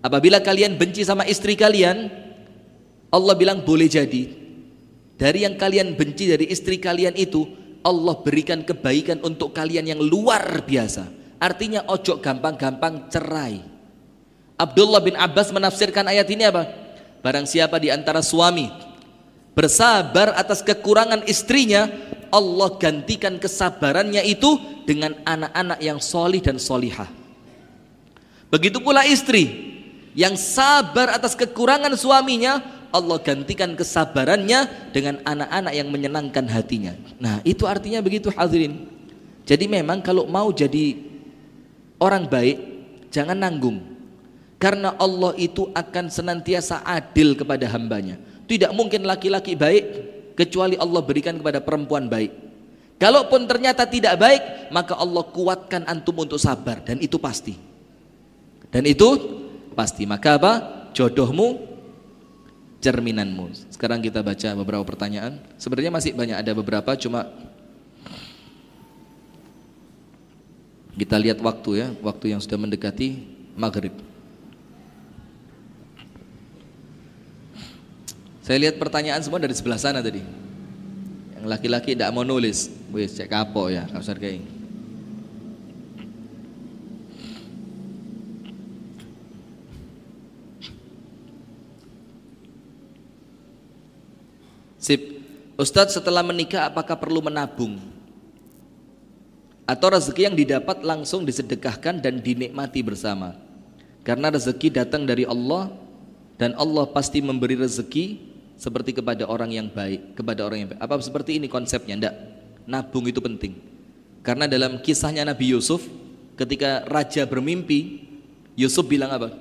Apabila kalian benci sama istri kalian, Allah bilang boleh jadi dari yang kalian benci dari istri kalian itu Allah berikan kebaikan untuk kalian yang luar biasa. Artinya ojo gampang-gampang cerai. Abdullah bin Abbas menafsirkan ayat ini apa? Barang siapa di antara suami bersabar atas kekurangan istrinya, Allah gantikan kesabarannya itu dengan anak-anak yang solih dan solihah. Begitu pula istri yang sabar atas kekurangan suaminya, Allah gantikan kesabarannya dengan anak-anak yang menyenangkan hatinya. Nah, itu artinya begitu hadirin. Jadi memang kalau mau jadi orang baik, jangan nanggung. Karena Allah itu akan senantiasa adil kepada hambanya. Tidak mungkin laki-laki baik kecuali Allah berikan kepada perempuan baik. Kalaupun ternyata tidak baik, maka Allah kuatkan antum untuk sabar dan itu pasti. Dan itu pasti. Maka apa? Jodohmu cerminanmu. Sekarang kita baca beberapa pertanyaan. Sebenarnya masih banyak ada beberapa cuma kita lihat waktu ya, waktu yang sudah mendekati maghrib. Saya lihat pertanyaan semua dari sebelah sana tadi. Yang laki-laki tidak mau nulis. Wis cek kapok ya, kasar kayak Sip. Ustadz setelah menikah apakah perlu menabung? Atau rezeki yang didapat langsung disedekahkan dan dinikmati bersama? Karena rezeki datang dari Allah dan Allah pasti memberi rezeki seperti kepada orang yang baik, kepada orang yang baik. Apa seperti ini konsepnya? Enggak. Nabung itu penting. Karena dalam kisahnya Nabi Yusuf, ketika raja bermimpi, Yusuf bilang apa?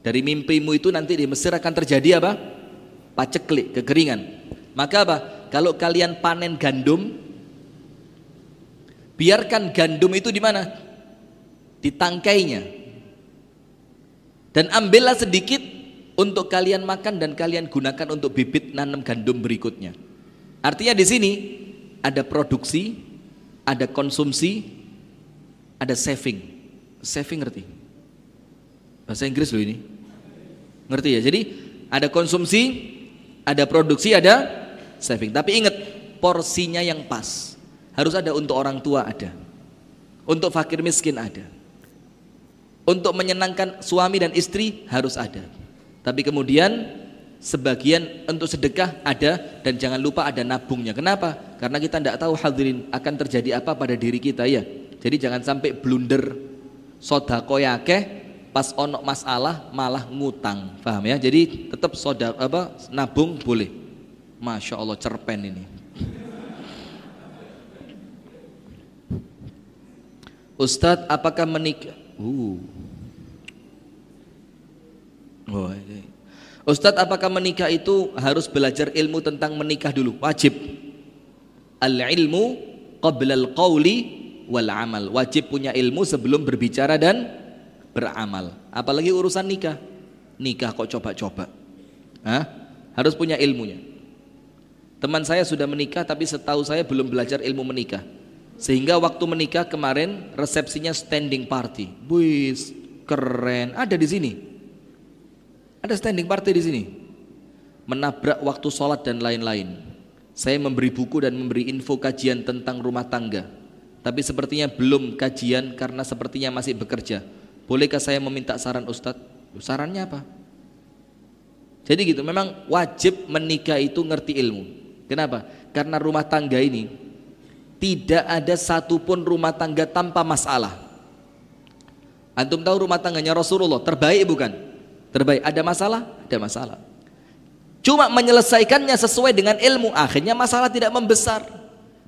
Dari mimpimu itu nanti di Mesir akan terjadi apa? Paceklik, kekeringan. Maka apa? Kalau kalian panen gandum, biarkan gandum itu di mana? Di tangkainya. Dan ambillah sedikit untuk kalian makan dan kalian gunakan untuk bibit nanam gandum berikutnya. Artinya di sini ada produksi, ada konsumsi, ada saving. Saving ngerti? Bahasa Inggris loh ini. Ngerti ya? Jadi ada konsumsi, ada produksi, ada saving. Tapi ingat porsinya yang pas. Harus ada untuk orang tua ada. Untuk fakir miskin ada. Untuk menyenangkan suami dan istri harus ada. Tapi kemudian sebagian untuk sedekah ada dan jangan lupa ada nabungnya. Kenapa? Karena kita tidak tahu hadirin akan terjadi apa pada diri kita ya. Jadi jangan sampai blunder sodako yakeh pas onok masalah malah ngutang. Paham ya? Jadi tetap soda apa nabung boleh. Masya Allah cerpen ini. Ustadz apakah menikah? Uh. Oh, Ustadz apakah menikah itu harus belajar ilmu tentang menikah dulu? Wajib. Al ilmu qablal qawli wal amal. Wajib punya ilmu sebelum berbicara dan beramal. Apalagi urusan nikah. Nikah kok coba-coba. Hah? Harus punya ilmunya. Teman saya sudah menikah tapi setahu saya belum belajar ilmu menikah. Sehingga waktu menikah kemarin resepsinya standing party. Buis, keren. Ada di sini. Ada standing party di sini. Menabrak waktu sholat dan lain-lain. Saya memberi buku dan memberi info kajian tentang rumah tangga. Tapi sepertinya belum kajian karena sepertinya masih bekerja. Bolehkah saya meminta saran Ustadz? Sarannya apa? Jadi gitu, memang wajib menikah itu ngerti ilmu. Kenapa? Karena rumah tangga ini tidak ada satupun rumah tangga tanpa masalah. Antum tahu rumah tangganya Rasulullah terbaik bukan? Terbaik. Ada masalah? Ada masalah. Cuma menyelesaikannya sesuai dengan ilmu. Akhirnya masalah tidak membesar.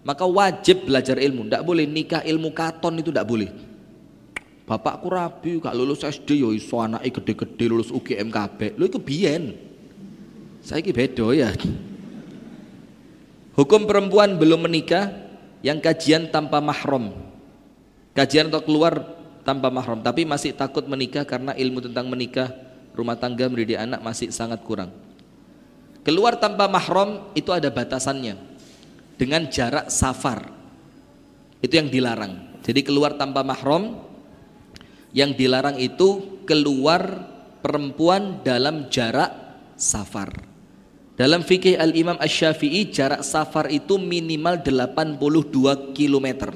Maka wajib belajar ilmu. Tidak boleh nikah ilmu katon itu tidak boleh. Bapakku rabi, gak lulus SD yo iso anaknya gede-gede lulus UGM KB. Lo itu biyen. Saya ini bedo ya. Hukum perempuan belum menikah yang kajian tanpa mahram. Kajian atau keluar tanpa mahram, tapi masih takut menikah karena ilmu tentang menikah, rumah tangga, mendidik anak masih sangat kurang. Keluar tanpa mahram itu ada batasannya. Dengan jarak safar. Itu yang dilarang. Jadi keluar tanpa mahram yang dilarang itu keluar perempuan dalam jarak safar. Dalam fikih Al-Imam Asy-Syafi'i jarak safar itu minimal 82 km.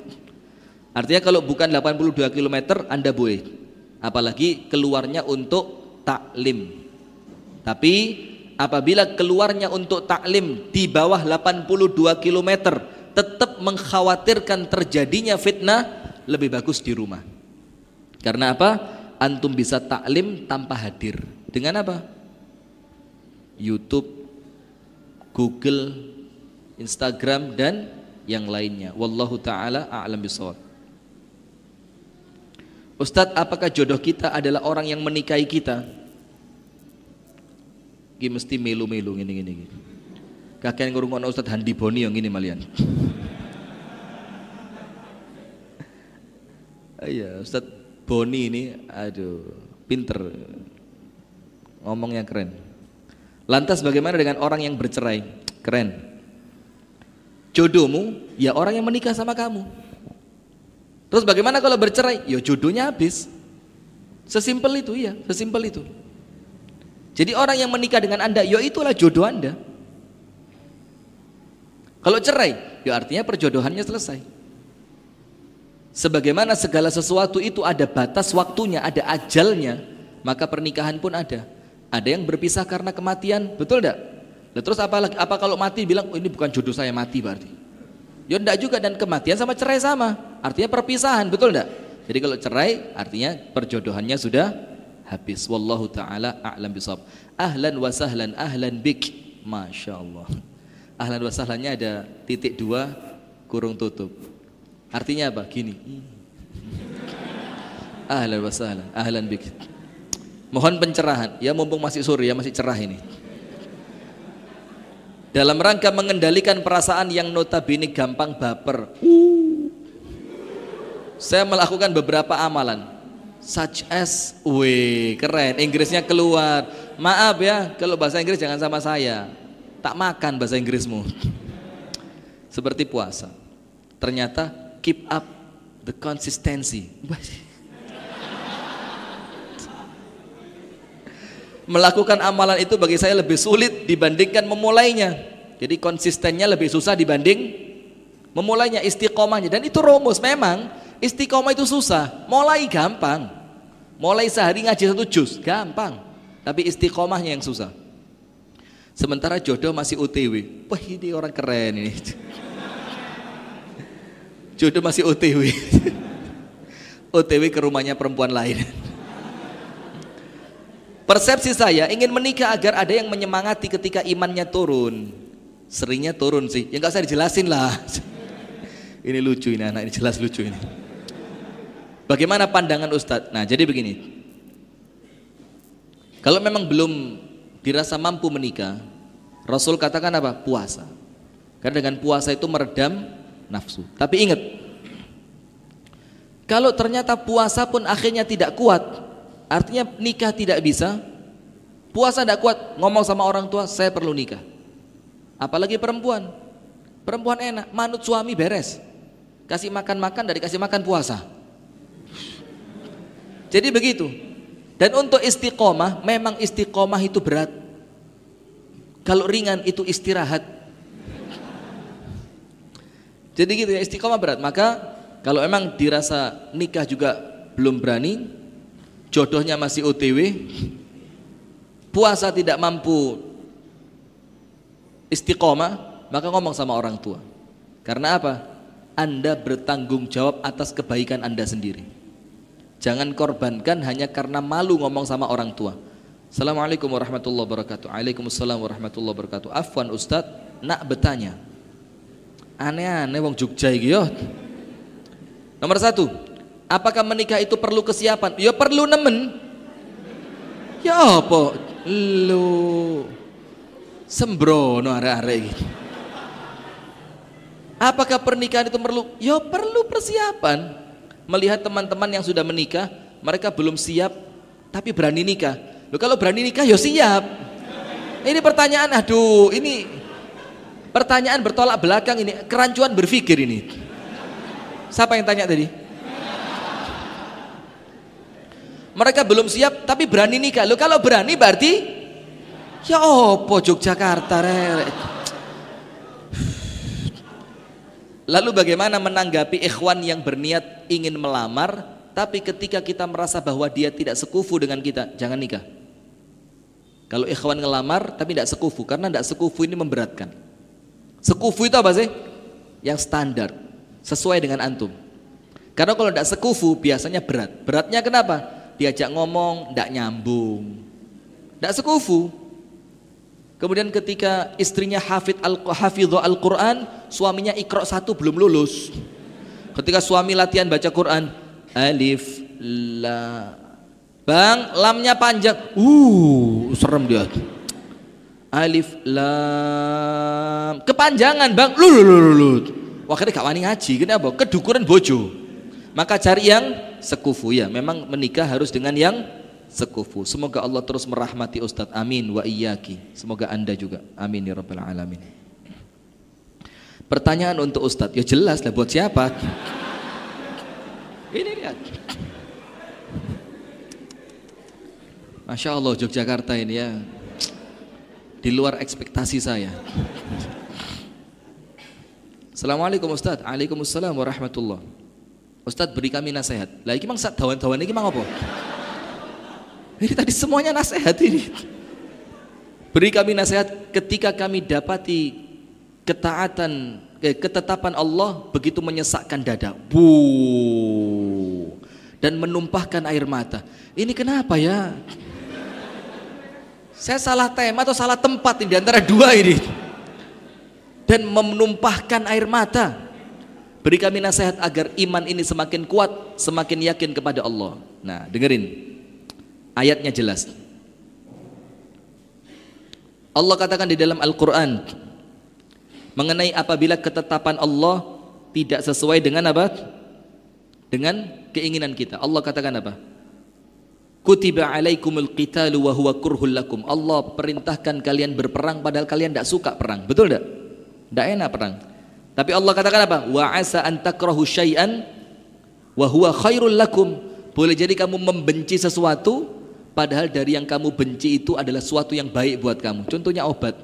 Artinya kalau bukan 82 km Anda boleh. Apalagi keluarnya untuk taklim. Tapi apabila keluarnya untuk taklim di bawah 82 km tetap mengkhawatirkan terjadinya fitnah lebih bagus di rumah. Karena apa? Antum bisa taklim tanpa hadir. Dengan apa? YouTube, Google, Instagram dan yang lainnya. Wallahu taala a'lam bishawab. Ustadz, apakah jodoh kita adalah orang yang menikahi kita? Gini mesti melu-melu gini gini. gini. Kakek ngurungan Ustadz Handi Boni yang ini malian. Iya, Ustadz Boni ini aduh pinter. Ngomongnya keren. Lantas bagaimana dengan orang yang bercerai? Keren. Jodohmu ya orang yang menikah sama kamu. Terus bagaimana kalau bercerai? Ya jodohnya habis. Sesimpel itu ya sesimpel itu jadi orang yang menikah dengan anda ya itulah jodoh anda kalau cerai ya artinya perjodohannya selesai Sebagaimana segala sesuatu itu ada batas waktunya, ada ajalnya, maka pernikahan pun ada. Ada yang berpisah karena kematian, betul tidak? Terus apa apa kalau mati bilang oh, ini bukan jodoh saya mati berarti? Ya enggak juga dan kematian sama cerai sama. Artinya perpisahan, betul enggak? Jadi kalau cerai artinya perjodohannya sudah habis. Wallahu taala a'lam bisawab. Ahlan wa sahlan ahlan bik. Masya Allah. Ahlan wa sahlannya ada titik dua kurung tutup. Artinya apa? Gini. Ahlan wa sahlan, ahlan bik. Mohon pencerahan. Ya mumpung masih sore ya masih cerah ini. Dalam rangka mengendalikan perasaan yang notabene gampang baper. Saya melakukan beberapa amalan. Such as, weh keren, Inggrisnya keluar. Maaf ya, kalau bahasa Inggris jangan sama saya. Tak makan bahasa Inggrismu. Seperti puasa. Ternyata keep up the consistency. Melakukan amalan itu bagi saya lebih sulit dibandingkan memulainya. Jadi konsistennya lebih susah dibanding memulainya istiqomahnya dan itu rumus memang istiqomah itu susah mulai gampang mulai sehari ngaji satu juz gampang tapi istiqomahnya yang susah sementara jodoh masih UTW wah ini orang keren ini Jodoh masih OTW. OTW ke rumahnya perempuan lain. Persepsi saya ingin menikah agar ada yang menyemangati ketika imannya turun. Seringnya turun sih. Ya nggak usah dijelasin lah. ini lucu ini anak ini jelas lucu ini. Bagaimana pandangan Ustadz? Nah jadi begini. Kalau memang belum dirasa mampu menikah, Rasul katakan apa? Puasa. Karena dengan puasa itu meredam nafsu. Tapi ingat, kalau ternyata puasa pun akhirnya tidak kuat, artinya nikah tidak bisa, puasa tidak kuat, ngomong sama orang tua, saya perlu nikah. Apalagi perempuan, perempuan enak, manut suami beres, kasih makan-makan dari kasih makan puasa. Jadi begitu. Dan untuk istiqomah, memang istiqomah itu berat. Kalau ringan itu istirahat. Jadi gitu ya istiqomah berat. Maka kalau emang dirasa nikah juga belum berani, jodohnya masih OTW, puasa tidak mampu istiqomah, maka ngomong sama orang tua. Karena apa? Anda bertanggung jawab atas kebaikan Anda sendiri. Jangan korbankan hanya karena malu ngomong sama orang tua. Assalamualaikum warahmatullahi wabarakatuh. Waalaikumsalam warahmatullahi wabarakatuh. Afwan Ustadz, nak bertanya aneh-aneh wong Jogja iki yo. Nomor satu, apakah menikah itu perlu kesiapan? Ya perlu nemen. Ya apa? Lu sembrono arek-arek gitu. Apakah pernikahan itu perlu? Ya perlu persiapan. Melihat teman-teman yang sudah menikah, mereka belum siap tapi berani nikah. Loh, kalau berani nikah ya siap. Ini pertanyaan, aduh, ini Pertanyaan bertolak belakang ini, kerancuan berpikir ini. Siapa yang tanya tadi? Mereka belum siap tapi berani nikah. Lo kalau berani berarti ya opo Yogyakarta rere. Lalu bagaimana menanggapi ikhwan yang berniat ingin melamar tapi ketika kita merasa bahwa dia tidak sekufu dengan kita, jangan nikah. Kalau ikhwan ngelamar tapi tidak sekufu karena tidak sekufu ini memberatkan. Sekufu itu apa sih? Yang standar, sesuai dengan antum. Karena kalau tidak sekufu biasanya berat. Beratnya kenapa? Diajak ngomong, tidak nyambung. Tidak sekufu. Kemudian ketika istrinya hafid al hafidho al Quran, suaminya ikro satu belum lulus. Ketika suami latihan baca Quran, alif la, bang lamnya panjang, uh serem dia. Alif lam kepanjangan bang. Lu lu lu lu wakilnya gak wani ngaji kenapa? Kedukuran bojo. Maka cari yang sekufu. Ya memang menikah harus dengan yang sekufu semoga Allah terus merahmati Ustadz amin wa iyaki semoga anda juga amin ya rabbal alamin pertanyaan untuk Ustadz ya jelas lah buat siapa ini lihat Masya Allah Yogyakarta ini ya di luar ekspektasi saya. Assalamualaikum Ustaz. Waalaikumsalam warahmatullah. Ustaz beri kami nasihat. Lah iki mang dawan-dawan iki mang apa? Ini tadi semuanya nasihat ini. Beri kami nasihat ketika kami dapati ketaatan eh, ketetapan Allah begitu menyesakkan dada. Bu dan menumpahkan air mata. Ini kenapa ya? Saya salah tema atau salah tempat di antara dua ini. Dan menumpahkan air mata. Beri kami nasihat agar iman ini semakin kuat, semakin yakin kepada Allah. Nah, dengerin. Ayatnya jelas. Allah katakan di dalam Al-Qur'an mengenai apabila ketetapan Allah tidak sesuai dengan apa? Dengan keinginan kita. Allah katakan apa? Kutiba alaikumul qitalu wa huwa kurhul lakum. Allah perintahkan kalian berperang padahal kalian tidak suka perang. Betul tidak? Tidak enak perang. Tapi Allah katakan apa? Wa asa an takrahu syai'an wa huwa khairul lakum. Boleh jadi kamu membenci sesuatu padahal dari yang kamu benci itu adalah sesuatu yang baik buat kamu. Contohnya obat.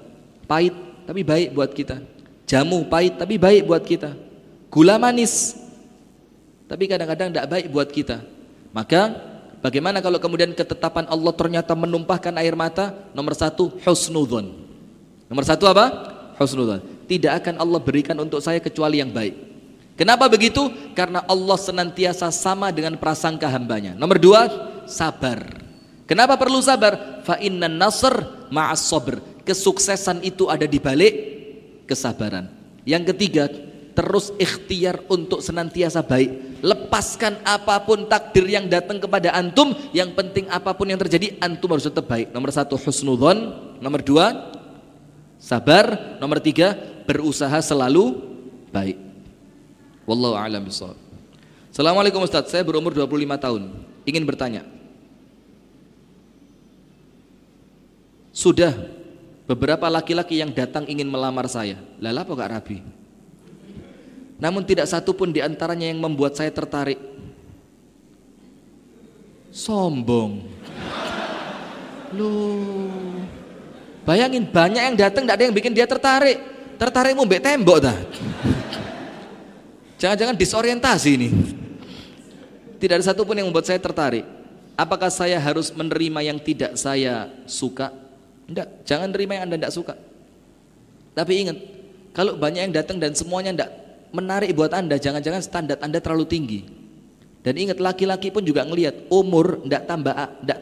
Pahit tapi baik buat kita. Jamu pahit tapi baik buat kita. Gula manis tapi kadang-kadang tidak baik buat kita. Maka Bagaimana kalau kemudian ketetapan Allah ternyata menumpahkan air mata? Nomor satu, husnudhon. Nomor satu apa? Husnudhon. Tidak akan Allah berikan untuk saya kecuali yang baik. Kenapa begitu? Karena Allah senantiasa sama dengan prasangka hambanya. Nomor dua, sabar. Kenapa perlu sabar? Fa inna nasr ma'as sabr. Kesuksesan itu ada di balik kesabaran. Yang ketiga, terus ikhtiar untuk senantiasa baik. Lepaskan apa pun takdir yang datang kepada antum, yang penting apa pun yang terjadi antum harus tetap baik. Nomor satu husnudhon, nomor dua sabar, nomor tiga berusaha selalu baik. Wallahu a'lam bishawab. Assalamualaikum Ustaz, saya berumur 25 tahun, ingin bertanya. Sudah beberapa laki-laki yang datang ingin melamar saya. Lala apa gak rabi? Namun tidak satu pun di antaranya yang membuat saya tertarik. Sombong. Loh. Bayangin banyak yang datang tidak ada yang bikin dia tertarik. Tertarik mau tembok dah. Jangan-jangan disorientasi ini. Tidak ada satupun yang membuat saya tertarik. Apakah saya harus menerima yang tidak saya suka? Tidak, jangan terima yang Anda tidak suka. Tapi ingat, kalau banyak yang datang dan semuanya tidak menarik buat Anda, jangan-jangan standar Anda terlalu tinggi. Dan ingat laki-laki pun juga ngelihat umur tidak tambah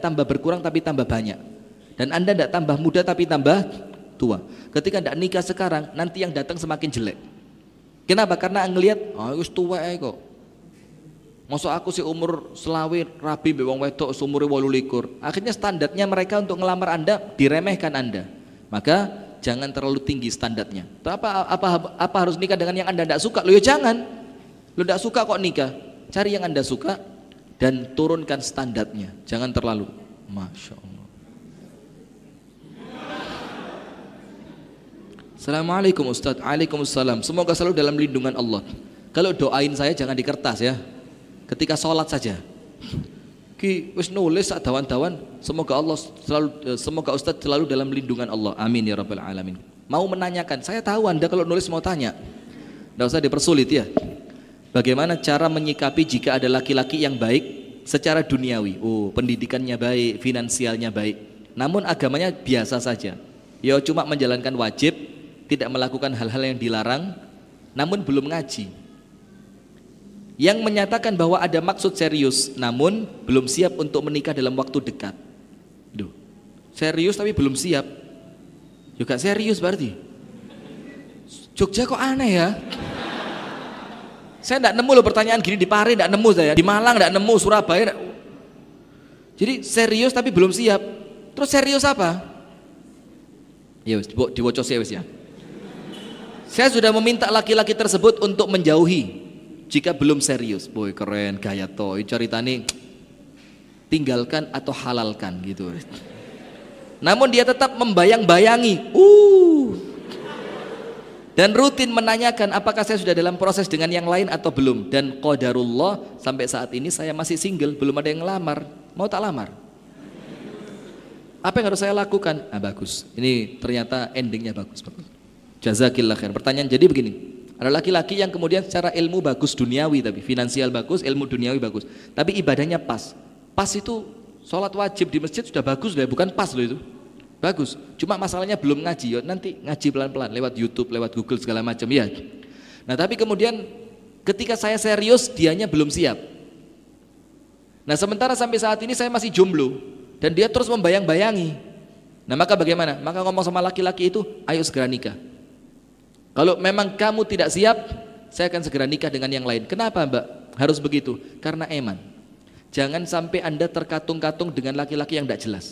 tambah berkurang tapi tambah banyak. Dan Anda tidak tambah muda tapi tambah tua. Ketika tidak nikah sekarang, nanti yang datang semakin jelek. Kenapa? Karena ngelihat, oh itu tua kok. Masuk aku sih umur selawi rabi bewang wedok umur walu likur. Akhirnya standarnya mereka untuk ngelamar Anda diremehkan Anda. Maka jangan terlalu tinggi standarnya. Apa apa apa harus nikah dengan yang Anda tidak suka? Lo ya jangan. Lo tidak suka kok nikah. Cari yang Anda suka dan turunkan standarnya. Jangan terlalu. Masya Allah. Assalamualaikum Ustaz. Waalaikumsalam. Semoga selalu dalam lindungan Allah. Kalau doain saya jangan di kertas ya. Ketika sholat saja. Ki wis nulis dawan-dawan. Semoga Allah selalu eh, semoga Ustaz selalu dalam lindungan Allah. Amin ya rabbal alamin. Mau menanyakan, saya tahu Anda kalau nulis mau tanya. Tidak usah dipersulit ya. Bagaimana cara menyikapi jika ada laki-laki yang baik secara duniawi? Oh, pendidikannya baik, finansialnya baik. Namun agamanya biasa saja. Ya cuma menjalankan wajib, tidak melakukan hal-hal yang dilarang, namun belum ngaji. Yang menyatakan bahwa ada maksud serius, namun belum siap untuk menikah dalam waktu dekat. Duh, serius tapi belum siap. Juga serius berarti. Jogja kok aneh ya? Saya tidak nemu loh pertanyaan gini di Pari tidak nemu saya, di Malang tidak nemu, Surabaya. Jadi serius tapi belum siap. Terus serius apa? Ya wis, diwacos ya ya. Saya sudah meminta laki-laki tersebut untuk menjauhi jika belum serius. Boy keren, gaya to. Ceritanya tinggalkan atau halalkan gitu. Namun dia tetap membayang-bayangi. Uh, dan rutin menanyakan apakah saya sudah dalam proses dengan yang lain atau belum dan qadarullah sampai saat ini saya masih single belum ada yang lamar mau tak lamar apa yang harus saya lakukan ah bagus ini ternyata endingnya bagus bagus jazakillah khair pertanyaan jadi begini ada laki-laki yang kemudian secara ilmu bagus duniawi tapi finansial bagus ilmu duniawi bagus tapi ibadahnya pas pas itu sholat wajib di masjid sudah bagus loh bukan pas loh itu Bagus. Cuma masalahnya belum ngaji. Ya, nanti ngaji pelan-pelan lewat YouTube, lewat Google segala macam ya. Nah, tapi kemudian ketika saya serius dianya belum siap. Nah, sementara sampai saat ini saya masih jomblo dan dia terus membayang-bayangi. Nah, maka bagaimana? Maka ngomong sama laki-laki itu, ayo segera nikah. Kalau memang kamu tidak siap, saya akan segera nikah dengan yang lain. Kenapa, Mbak? Harus begitu? Karena eman. Jangan sampai Anda terkatung-katung dengan laki-laki yang tidak jelas.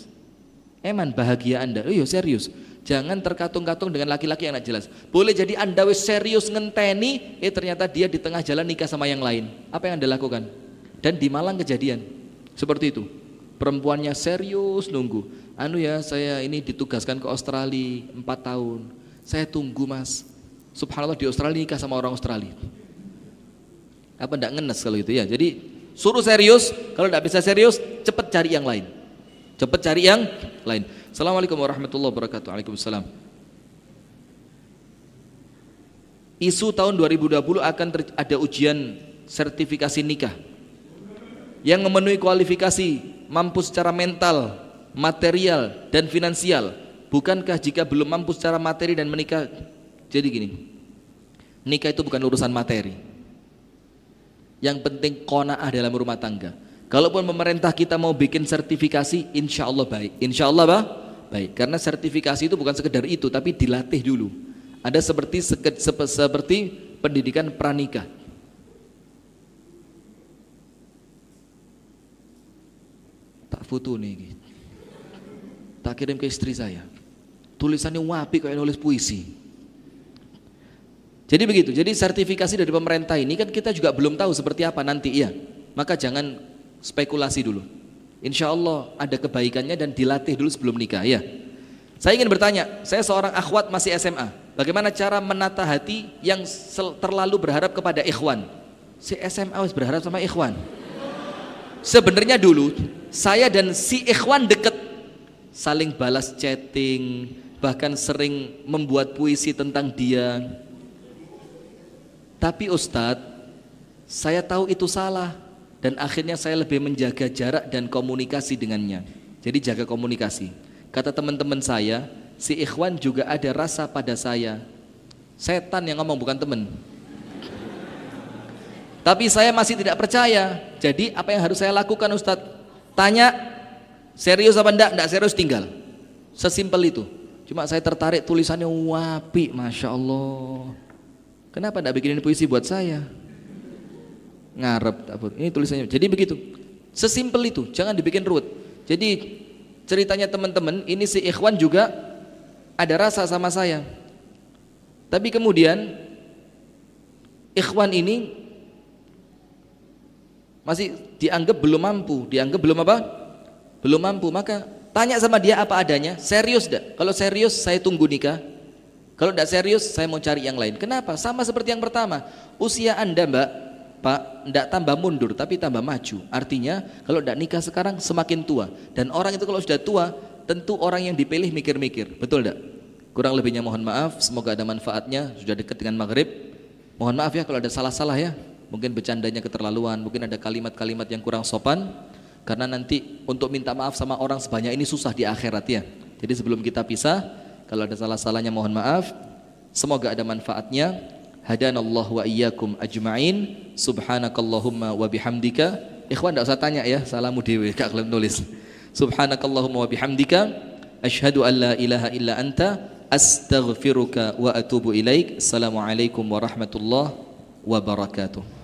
Eman bahagia Anda. Oh iya serius. Jangan terkatung-katung dengan laki-laki yang tidak jelas. Boleh jadi Anda wis serius ngenteni, eh ternyata dia di tengah jalan nikah sama yang lain. Apa yang Anda lakukan? Dan di Malang kejadian. Seperti itu. Perempuannya serius nunggu. Anu ya, saya ini ditugaskan ke Australia 4 tahun. Saya tunggu mas. Subhanallah di Australia nikah sama orang Australia. Apa enggak ngenes kalau itu ya. Jadi suruh serius, kalau enggak bisa serius, cepat cari yang lain. Cepat cari yang lain. Assalamualaikum warahmatullahi wabarakatuh. Waalaikumsalam. Isu tahun 2020 akan ada ujian sertifikasi nikah yang memenuhi kualifikasi mampu secara mental, material, dan finansial. Bukankah jika belum mampu secara materi dan menikah jadi gini? Nikah itu bukan urusan materi. Yang penting kona'ah dalam rumah tangga. Kalaupun pemerintah kita mau bikin sertifikasi, insya Allah baik. Insya Allah bah? baik. Karena sertifikasi itu bukan sekedar itu, tapi dilatih dulu. Ada seperti seperti pendidikan pranikah. Tak foto nih, tak kirim ke istri saya. Tulisannya wapi kayak nulis puisi. Jadi begitu. Jadi sertifikasi dari pemerintah ini kan kita juga belum tahu seperti apa nanti ya. Maka jangan spekulasi dulu. Insya Allah ada kebaikannya dan dilatih dulu sebelum nikah ya. Saya ingin bertanya, saya seorang akhwat masih SMA. Bagaimana cara menata hati yang terlalu berharap kepada ikhwan? Si SMA harus berharap sama ikhwan. Sebenarnya dulu saya dan si ikhwan deket, saling balas chatting, bahkan sering membuat puisi tentang dia tapi Ustadz, saya tahu itu salah dan akhirnya saya lebih menjaga jarak dan komunikasi dengannya. Jadi jaga komunikasi. Kata teman-teman saya, si ikhwan juga ada rasa pada saya. Setan yang ngomong bukan teman. Tapi saya masih tidak percaya. Jadi apa yang harus saya lakukan Ustadz? Tanya serius apa enggak? Enggak serius tinggal. Sesimpel itu. Cuma saya tertarik tulisannya wapi, masya Allah. Kenapa tidak bikinin puisi buat saya? Ngarep, ini tulisannya. Jadi begitu. Sesimpel itu, jangan dibikin ruwet. Jadi ceritanya teman-teman, ini si Ikhwan juga ada rasa sama saya. Tapi kemudian Ikhwan ini masih dianggap belum mampu, dianggap belum apa? Belum mampu. Maka tanya sama dia apa adanya, serius dah. Kalau serius saya tunggu nikah, kalau tidak serius, saya mau cari yang lain. Kenapa? Sama seperti yang pertama. Usia Anda, Mbak, Pak, tidak tambah mundur, tapi tambah maju. Artinya, kalau tidak nikah sekarang, semakin tua. Dan orang itu kalau sudah tua, tentu orang yang dipilih mikir-mikir. Betul tidak? Kurang lebihnya mohon maaf, semoga ada manfaatnya. Sudah dekat dengan maghrib. Mohon maaf ya kalau ada salah-salah ya. Mungkin bercandanya keterlaluan, mungkin ada kalimat-kalimat yang kurang sopan. Karena nanti untuk minta maaf sama orang sebanyak ini susah di akhirat ya. Jadi sebelum kita pisah, kalau ada salah-salahnya mohon maaf. Semoga ada manfaatnya. Hadanallahu wa iyyakum ajma'in. Subhanakallahumma wa bihamdika. Ikhwan tidak usah tanya ya, salamu dewe kak kalian nulis. Subhanakallahumma wa bihamdika asyhadu an la ilaha illa anta astaghfiruka wa atubu ilaik. Assalamualaikum warahmatullahi wabarakatuh.